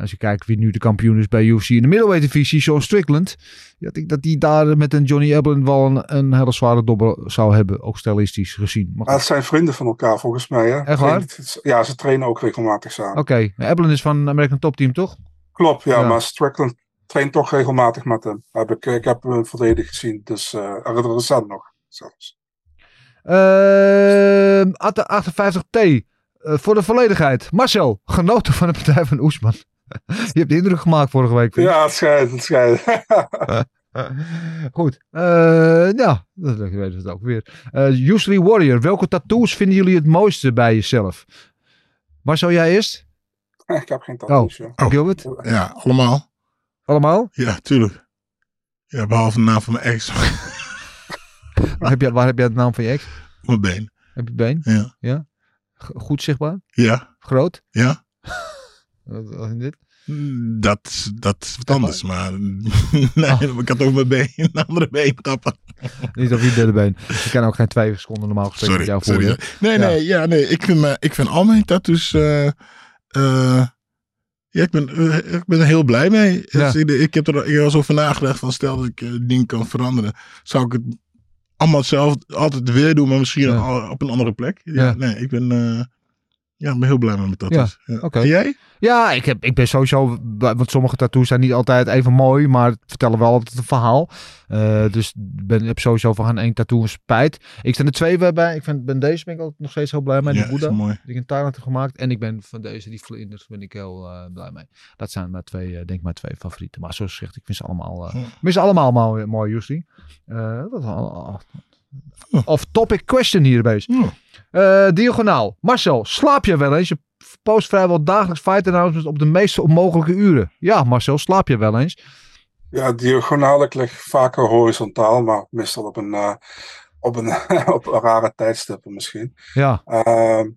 als je kijkt wie nu de kampioen is bij UFC in de middleweight divisie, Sean Strickland. Ja, ik dat hij daar met een Johnny Eblen wel een, een hele zware dobber zou hebben, ook stilistisch gezien. Maar dat zijn vrienden van elkaar volgens mij. Hè? Echt waar? Ja, ze trainen ook regelmatig samen. Oké, okay. Eblen is van American Top Team, toch? Klopt, ja, ja. maar Strickland traint toch regelmatig met hem. Heb ik, ik heb hem volledig gezien, dus uh, recent nog zelfs. Uh, 58T. Eh, voor de volledigheid. Marcel, genoten van de partij van Oesman. [LAUGHS] Je hebt de indruk gemaakt vorige week. Ja, het schijnt, het schijnt. [LAUGHS] [LAUGHS] Goed. Eh, ja, dat weten we het ook weer. Eh Usually Warrior, welke tattoos vinden jullie het mooiste bij jezelf? Marcel, jij eerst? ik heb geen tattoos, joh. Oh. Gilbert? Ja, allemaal. Allemaal? Ja, tuurlijk. Ja, behalve de naam van mijn ex. Waar heb, jij, waar heb jij de naam van je ex? mijn been. Heb je been? Ja. G- Goed zichtbaar? Ja. Groot? Ja. [LAUGHS] Wat wat is dit? Dat, dat is wat anders. Maar [LAUGHS] nee, ik had ook mijn been, een [LAUGHS] andere been kappen. Niet op je derde been. Je kan ook geen twee seconden normaal gesproken met jou sorry. voeren. Nee, Ja. nee, ja, nee. Ik vind, me, ik vind al mijn tattoos... eh, eh, ja, ik ben, eh, ik ben er heel blij mee. Ja. Dus ik, ik heb er ik eens over nagedacht van stel dat ik ding kan veranderen. Zou ik het allemaal zelf altijd weer doen, maar misschien Ja. op een andere plek. Ja, Ja. Nee, ik ben, eh, ja, ik ben heel blij met mijn tattoos. Ja. oké. En jij? Ja, ik, heb, ik ben sowieso... Want sommige tattoos zijn niet altijd even mooi, maar het vertellen wel altijd een verhaal. Eh, dus ik ben, heb sowieso van één tattoo een spijt. Ik sta er twee bij. Ik vind, ben deze ben ik ook nog steeds heel blij mee. Ja, de die ik in Thailand heb gemaakt. En ik ben van deze, die vlinders, ben ik heel eh, blij mee. Dat zijn mijn twee, eh, denk ik, mijn twee favorieten. Maar zoals gezegd, ik vind ze allemaal... Ja. vind ze allemaal mooi, mooi Justy. Dat is al- Oh. Of topic question hier bezig. Ja. Eh, diagonaal. Marcel, slaap je wel eens? Je post vrijwel dagelijks fight announcements op de meest onmogelijke uren. Ja, Marcel, slaap je wel eens? Ja, diagonaal. Ik lig vaker horizontaal, maar meestal op een, eh, op een, [LAUGHS] op een rare tijdstippen misschien. Ja, Ehm,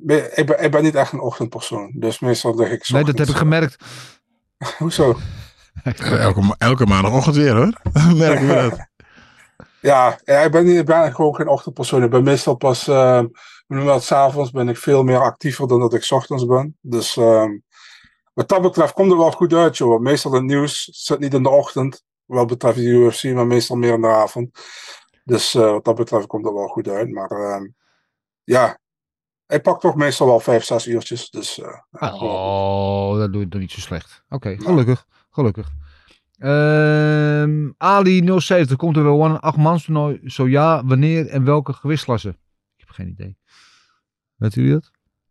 be- ik, ben, ik ben niet echt een ochtendpersoon, dus meestal lig ik nee, dat heb ik gemerkt. eh, [LAUGHS] Hoezo? Elke, elke maandagochtend weer hoor. [LAUGHS] Merk je dat? Ja, ja, ik ben, ik gewoon geen ochtendpersoon. Ik ben meestal pas, uh, s s'avonds ben ik veel meer actiever dan dat ik 's ochtends ben. Dus ehm, wat dat betreft komt er wel goed uit, joh. Meestal het nieuws zit niet in de ochtend, wat betreft de UFC, maar meestal meer in de avond. Dus eh, wat dat betreft komt er wel goed uit. Maar ehm, ja, ik pak toch meestal wel vijf, zes uurtjes. Dus, eh, Oh, dat doe je toch niet zo slecht. Oké, gelukkig. Gelukkig. Ehm, Ali 070, komt er wel een achtmans toernooi? Zo ja, wanneer en welke gewichtsklasse? Ik heb geen idee. Weet jullie dat?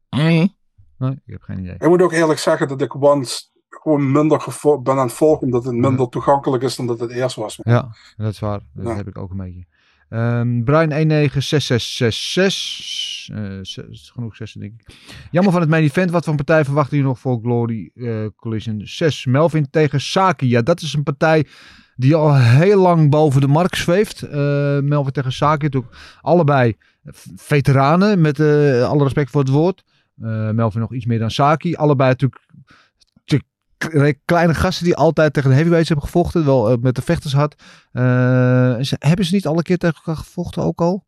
Nee, ik heb geen idee. Ik moet ook eerlijk zeggen dat ik once gewoon minder ben aan het volgen, omdat het minder toegankelijk is dan dat het eerst was. Ja, dat is waar. Dat Ja. heb ik ook een beetje. Ehm Brian 196666. Eh, zes- genoeg zessen, denk ik. Jammer van het main event. Wat voor partij verwachten jullie nog voor Glory eh, Collision 6? Melvin tegen Saki. Ja, dat is een partij die al heel lang boven de markt zweeft. Eh, Melvin tegen Saki. Natuurlijk allebei veteranen. Met eh, alle respect voor het woord. Eh, Melvin nog iets meer dan Saki. Allebei natuurlijk kleine gasten die altijd tegen de heavyweights hebben gevochten. Wel eh, met de vechters had. Eh, ze- hebben ze niet alle keer tegen elkaar gevochten ook al?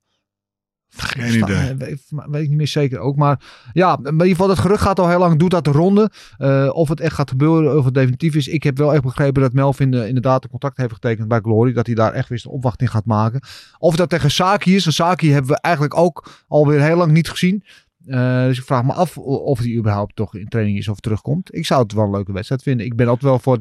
Geen idee. eh, Weet, weet ik niet meer zeker ook. Maar ja, in ieder geval, het gerucht gaat al heel lang. Doet dat de ronde. Of het echt gaat gebeuren, of het definitief is. Ik heb wel echt begrepen dat Melvin inderdaad een contact heeft getekend bij Glory. Dat hij daar echt weer een opwachting gaat maken. Of dat tegen Saki is. En Saki hebben we eigenlijk ook alweer heel lang niet gezien. Eh, dus ik vraag me af of hij überhaupt toch in training is of terugkomt. Ik zou het wel een leuke wedstrijd vinden. Ik ben altijd wel voor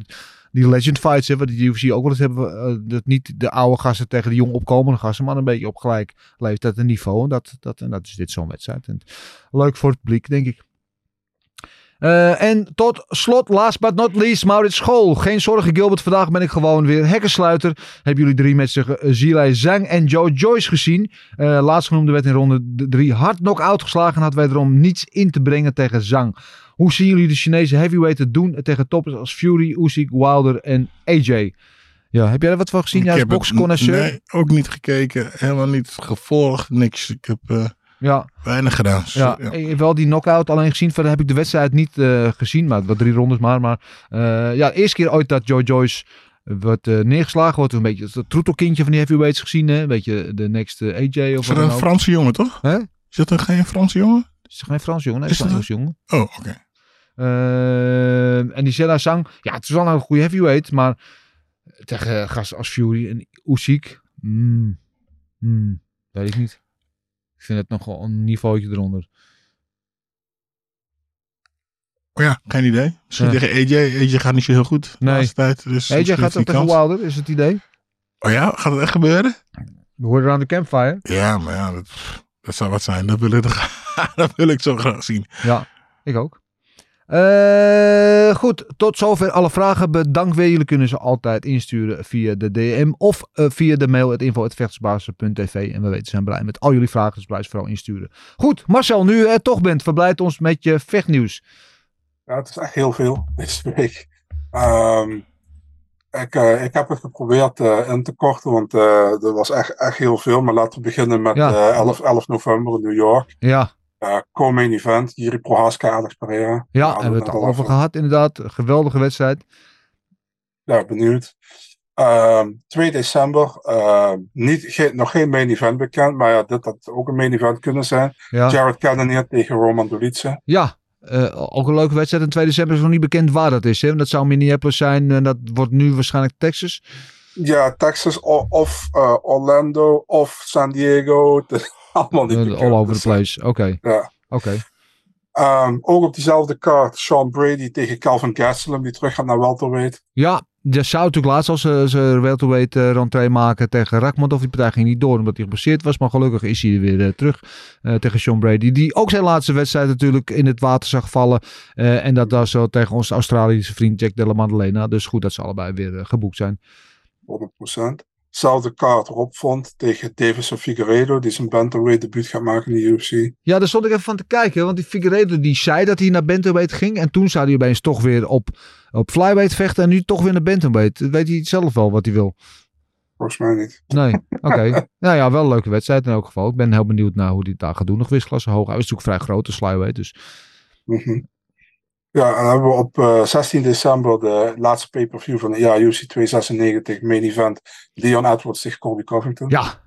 die legend fights, hè, wat die UFC ook wel eens hebben. eh, dat niet de oude gasten tegen de jong opkomende gasten, maar een beetje op gelijk leeftijd en niveau. En dat, dat, en dat is dit zo'n wedstrijd. En leuk voor het publiek, denk ik. Eh, en tot slot, last but not least, Maurits School. Geen zorgen, Gilbert. Vandaag ben ik gewoon weer hekkensluiter. Hebben jullie drie met zich uh, Zilai Zhang en Joe Joyce gezien? Uh, laatst genoemde werd in ronde drie hard knock-out geslagen. En had wederom niets in te brengen tegen Zhang. Hoe zien jullie de Chinese heavyweight het doen tegen toppers als Fury, Usyk, Wilder en AJ? Ja, heb jij er wat van gezien? Ja, als boxconnoisseur? Nee, ook niet gekeken. Helemaal niet gevolgd. Niks. Ik heb eh, Ja. weinig gedaan. Ja, ik heb wel die knockout alleen gezien. Verder heb ik de wedstrijd niet eh, gezien. Maar wat drie rondes maar. Maar uh, ja, de eerste keer ooit dat Joe Joyce wordt uh, neergeslagen. Wordt een beetje het troetelkindje van die heavyweights gezien. Hè? Een beetje de next AJ of Is dat een Franse jongen, toch? Hè? Is dat een geen Franse jongen? Is geen Frans jongen? Nee, is, een jongen. Oh, oké. Okay. Uh, en die Zella Sang. Ja, het is wel een goede heavyweight. Maar tegen gasten als Fury en Usyk. Mm, mm, weet ik niet. Ik vind het nog wel een niveautje eronder. Oh ja, geen idee. Misschien ja. tegen AJ. AJ gaat niet zo heel goed de nee. laatste tijd. Dus AJ gaat ook tegen Wilder, is het idee? Oh ja, gaat het echt gebeuren? We hoorden aan de campfire. Ja, maar ja, dat, Dat zou wat zijn. Dat wil ik, [LAUGHS] dat wil ik zo graag zien. Ja, ik ook. Eh, goed, tot zover alle vragen. Bedankt weer. Jullie kunnen ze altijd insturen via de DM of eh, via de mail het info.vechtersbasis.tv. En we weten zijn blij met al jullie vragen, dus blijf ze vooral insturen. Goed, Marcel, nu je er toch bent, verblijd ons met je vechtnieuws. Ja, het is echt heel veel deze week. Ehm, ik, eh, ik heb het geprobeerd eh, in te korten, want eh er was echt, echt heel veel. Maar laten we beginnen met Ja. eh, 11, 11 november in New York. Ja, Eh Co-main event, Jiri Prohaska, Alex Pereira. ja hebben we het al over gehad, inderdaad. Geweldige wedstrijd. Ja, benieuwd. Ehm 2 december, eh, niet, geen, nog geen main event bekend, maar ja, dit had ook een main event kunnen zijn. Ja, Jared Cannonier tegen Roman Dolidze. ja eh, ook een leuke wedstrijd. In 2 december is nog niet bekend waar dat is. Hè? Dat zou Minneapolis zijn en dat wordt nu waarschijnlijk Texas. Ja, Texas of eh, Orlando of San Diego. Allemaal niet Eh, all over the place. Oké, Ja. oké. Ehm, ook op diezelfde kaart Sean Brady tegen Calvin Gastelum, die terug gaat naar welterweight. Ja, dat zou natuurlijk laatst als ze, ze welterweight uh, rentree maken tegen Rakmond. Die partij ging niet door omdat hij geblesseerd was. Maar gelukkig is hij weer uh, terug uh, tegen Sean Brady. Die ook zijn laatste wedstrijd natuurlijk in het water zag vallen. Uh, en dat was zo tegen onze Australische vriend Jack Della Maddalena. Dus goed dat ze allebei weer geboekt zijn. 100%. Zelfde kaart Font tegen Davison Figueiredo, die zijn bantamweight debuut gaat maken in de UFC. Ja, daar stond ik even van te kijken. Want die Figueiredo die zei dat hij naar bantamweight ging. En toen zou hij opeens toch weer op, op flyweight vechten. En nu toch weer naar bantamweight. Weet hij zelf wel wat hij wil? Volgens mij niet. Nee, [LAUGHS] oké. Okay. nou ja, wel een leuke wedstrijd in elk geval. Ik ben heel benieuwd naar hoe hij het daar gaat doen. Nog wisklasse hoog. Hij is natuurlijk vrij groot, de flyweight. Dus. Mm -hmm. Ja, en dan hebben we op uh, 16 december de laatste pay-per-view van de ja, UFC 296 main event. Leon Edwards tegen Colby Covington. Ja,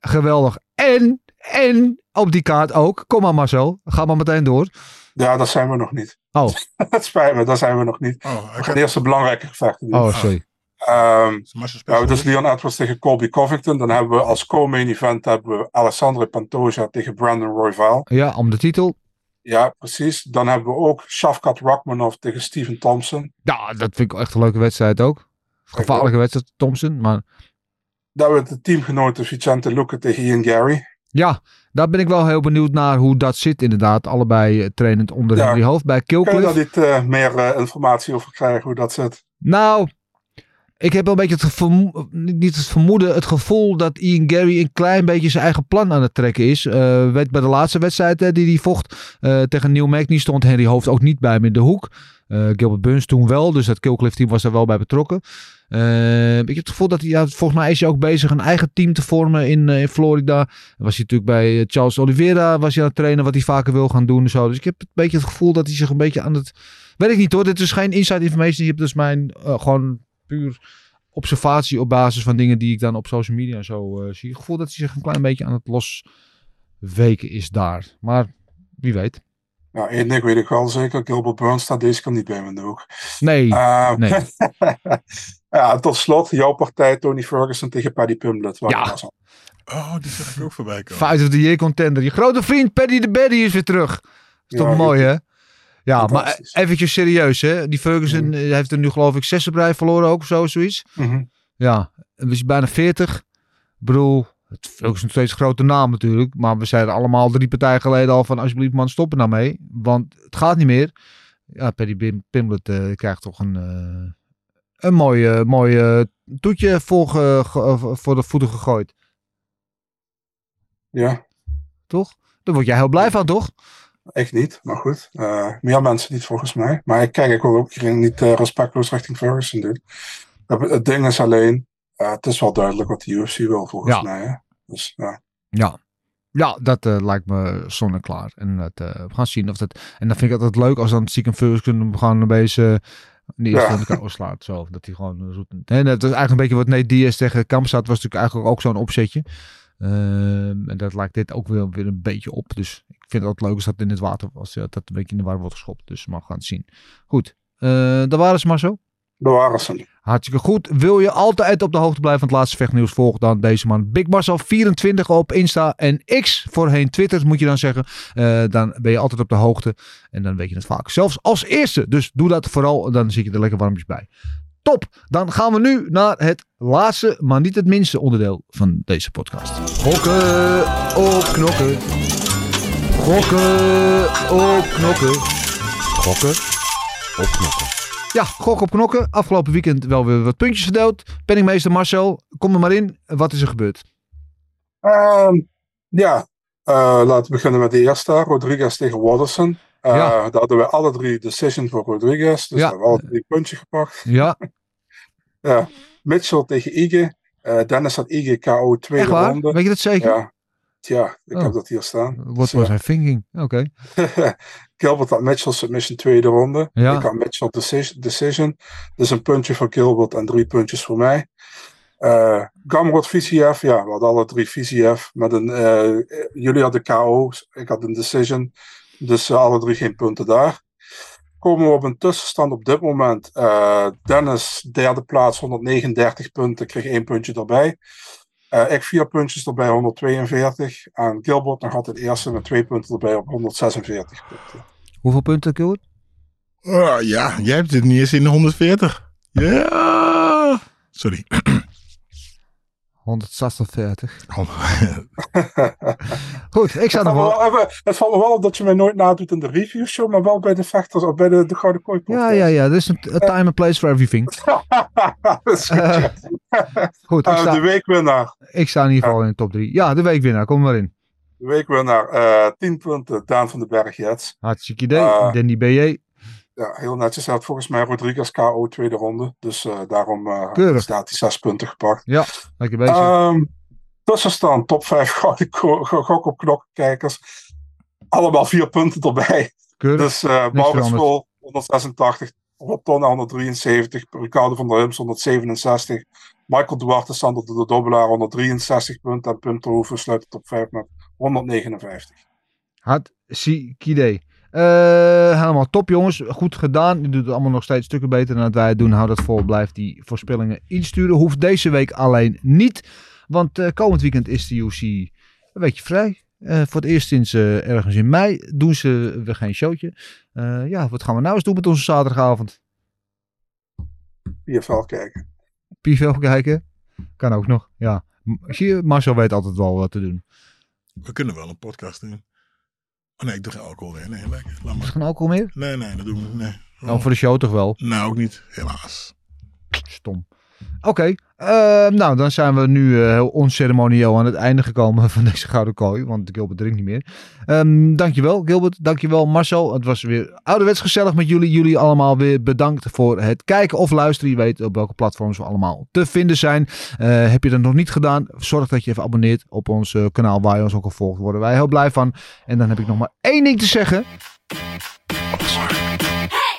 geweldig. En, en op die kaart ook. Kom maar Marcel, ga maar meteen door. Ja, dat zijn we nog niet. Oh. [LAUGHS] Het spijt me, daar zijn we nog niet. Oh, ik de eerste belangrijke gevechten. Oh, sorry. Um, ja, dus Leon Edwards tegen Colby Covington. Dan hebben we als co-main event hebben we Alessandro Pantoja tegen Brandon Royval. Ja, om de titel. Ja, precies. Dan hebben we ook Shafkat Rachmanov tegen Steven Thompson. Ja, dat vind ik echt een leuke wedstrijd ook. Gevaarlijke wedstrijd, Thompson. Maar... Dan hebben we de teamgenoten Vicente Luque tegen Ian Gary. Ja, daar ben ik wel heel benieuwd naar hoe dat zit inderdaad. Allebei uh, trainend onder ja. Henry Hoofd bij Killcliff. Kun je daar niet uh, meer uh, informatie over krijgen hoe dat zit? Nou, ik heb wel een beetje het niet het vermoeden, het gevoel dat Ian Gary een klein beetje zijn eigen plan aan het trekken is. Uh, weet bij de laatste wedstrijd hè, die hij vocht uh, tegen Neil Magny stond Henry Hoofd ook niet bij hem in de hoek. Uh, Gilbert Burns toen wel, dus dat Killcliff team was er wel bij betrokken. Ik heb het gevoel dat hij, ja, volgens mij is hij ook bezig een eigen team te vormen in, uh, in Florida. Was hij natuurlijk bij Charles Oliveira, was hij aan het trainen wat hij vaker wil gaan doen en zo. Dus ik heb een beetje het gevoel dat hij zich een beetje aan het... Weet ik niet hoor, dit is geen inside information. Je hebt dus mijn gewoon puur observatie op basis van dingen die ik dan op social media en zo uh, zie. Het gevoel dat hij zich een klein beetje aan het losweken is daar. Maar wie weet. Ja, één ding weet ik wel zeker. Gilbert Burns staat deze keer niet bij de hoek. Nee, uh, nee. [LAUGHS] ja, tot slot, jouw partij Tony Ferguson tegen Paddy Pimblett. Ja. Oh, die zag ik ook voorbij komen. Fight of the Year contender. Je grote vriend Paddy de Baddy is weer terug. Is toch mooi, hè? Ja, maar eventjes serieus, hè? Die Ferguson mm. heeft er nu geloof ik zes op rij verloren ook of zo, zoiets. Mm -hmm. Ja, we zijn bijna 40. Ik bedoel, het is nog steeds een grote naam natuurlijk. Maar we zeiden allemaal drie partijen geleden al van alsjeblieft man, stop er nou mee. Want het gaat niet meer. Ja, Paddy Pimblett uh, krijgt toch een, uh, een mooi, mooi toetje voor, voor de voeten gegooid. Ja. Toch? Daar word jij heel blij van, toch? Ik niet, maar goed. Uh, meer mensen niet volgens mij. Maar ik kijk, ik wil ook niet uh, respectloos richting Ferguson doen. Het, ding is alleen, uh, het is wel duidelijk wat de UFC wil volgens ja. mij. Hè? Dus, ja. ja. Ja, dat lijkt me zonneklaar. En dat, we gaan zien of dat. En dan vind ik altijd leuk als dan Stephen Ferguson gewoon een beetje. Die ja. de slaat. Zo, dat hij gewoon. En dat is eigenlijk een beetje wat Nate Diaz tegen Kampstad was natuurlijk eigenlijk ook zo'n opzetje. Uh, en dat lijkt dit ook weer, weer een beetje op. Dus ik vind het leuk als dat in het water was. Ja, dat een beetje in de war wordt geschopt. Dus we gaan het zien. Goed. Uh, daar waren ze maar zo. Daar waren ze. Hartstikke goed. Wil je altijd op de hoogte blijven van het laatste vechtnieuws? Volg dan deze man. Big Marcel 24 op Insta en X. Voorheen Twitter moet je dan zeggen. Uh, dan ben je altijd op de hoogte. En dan weet je het vaak. Zelfs als eerste. Dus doe dat vooral. Dan zit je er lekker warmpjes bij. Top. Dan gaan we nu naar het laatste, maar niet het minste onderdeel van deze podcast. Gokken op knokken. Gokken op knokken. Gokken op knokken. Ja, gok op knokken. Afgelopen weekend wel weer wat puntjes verdeeld. Penningmeester Marcel, kom er maar in. Wat is er gebeurd? Ehm, ja, eh, laten we beginnen met de eerste. Rodriguez tegen Watterson. Eh, Ja. Daar hadden we alle drie decision voor Rodriguez. Dus Ja. daar hebben we alle drie een puntje gepakt. Ja, [LAUGHS] Ja. Mitchell tegen Ige. Eh, Dennis had Ige KO tweede echt waar? ronde. Weet je dat zeker? Ja. Ja, ik Oh. heb dat hier staan. What was. I thinking? Oké. [LAUGHS] Gilbert had Mitchell submission tweede ronde. Ja. Ik had Mitchell decision, decision. Dus een puntje voor Gilbert en drie puntjes voor mij. Eh Gamrot Viziev, ja, we hadden alle drie Viziev. Met een, eh, jullie hadden KO, ik had een decision. Dus eh, alle drie geen punten daar. Komen we op een tussenstand op dit moment. Eh, Dennis, derde plaats, 139 punten, kreeg één puntje erbij. Eh, ik vier puntjes erbij, 142. En Gilbert nog altijd eerste met twee punten erbij op 146 punten. Hoeveel punten, Gilbert? Ah, ja, jij hebt dit niet eens in de 140. Ja. Sorry. [CLEARS THROAT] 146. [LAUGHS] Goed, ik sta nog wel... even- het valt me wel op dat je mij nooit nadoet in de review show, maar wel bij de vechters of bij de, de Gouden Kooi Ja, ja, ja. Er is een a time and place for everything. [LAUGHS] Dat is goed, ja. Goed, ik Eh, sta, de weekwinnaar. ik sta in ieder geval in de top 3. Ja, de weekwinnaar. Kom maar in. De weekwinnaar. eh 10 punten. Daan van den Berg Jets. Hartstikke idee. Ah. Danny B.J. Ja, heel netjes. Hij had volgens mij Rodriguez KO tweede ronde. Dus eh, daarom Keurig. staat hij zes punten gepakt. Ja, lekker bezig. Ehm tussenstand. Top 5 [LAUGHS] gouden gok op knokkijkers. Allemaal vier punten erbij. Keurig. Dus eh Maurits veranderd. School 186, Rob Ton 173, Ricardo van der Hums 167, Michael Duarte, Sander de Dobbelaar 163 punten en Pim Terhoeven sluit de top 5 met 159. Hartstikke idee. Eh, helemaal top, jongens. Goed gedaan. Je doet het allemaal nog steeds stukken beter dan dat wij het doen. Hou dat vol. Blijf die voorspellingen insturen. Hoeft deze week alleen niet. Want eh, komend weekend is de UC een weekje vrij. Eh, voor het eerst sinds eh, ergens in mei doen ze weer geen showtje. Eh, ja, wat gaan we nou eens doen met onze zaterdagavond? PFL kijken. PVL kijken? Kan ook nog, ja. Zie je, Marcel weet altijd wel wat te doen. We kunnen wel een podcast doen. Oh nee, ik doe geen alcohol meer. Nee, lekker. Laat Is maar. geen alcohol meer? Nee, nee, dat doen we niet. Nee. Nou, voor de show toch wel. Nou, ook niet. Helaas. Stom. Oké, eh, nou dan zijn we nu eh, heel onceremonieel aan het einde gekomen [LAUGHS] van deze gouden kooi, want Gilbert drinkt niet meer. Ehm, dankjewel Gilbert, dankjewel Marcel. Het was weer ouderwets gezellig met jullie. Jullie allemaal weer bedankt voor het kijken of luisteren. Je weet op welke platforms we allemaal te vinden zijn. Eh, heb je dat nog niet gedaan, zorg dat je even abonneert op ons eh, kanaal waar je ons ook al volgt. Worden wij heel blij van. En dan heb ik nog maar één ding te zeggen.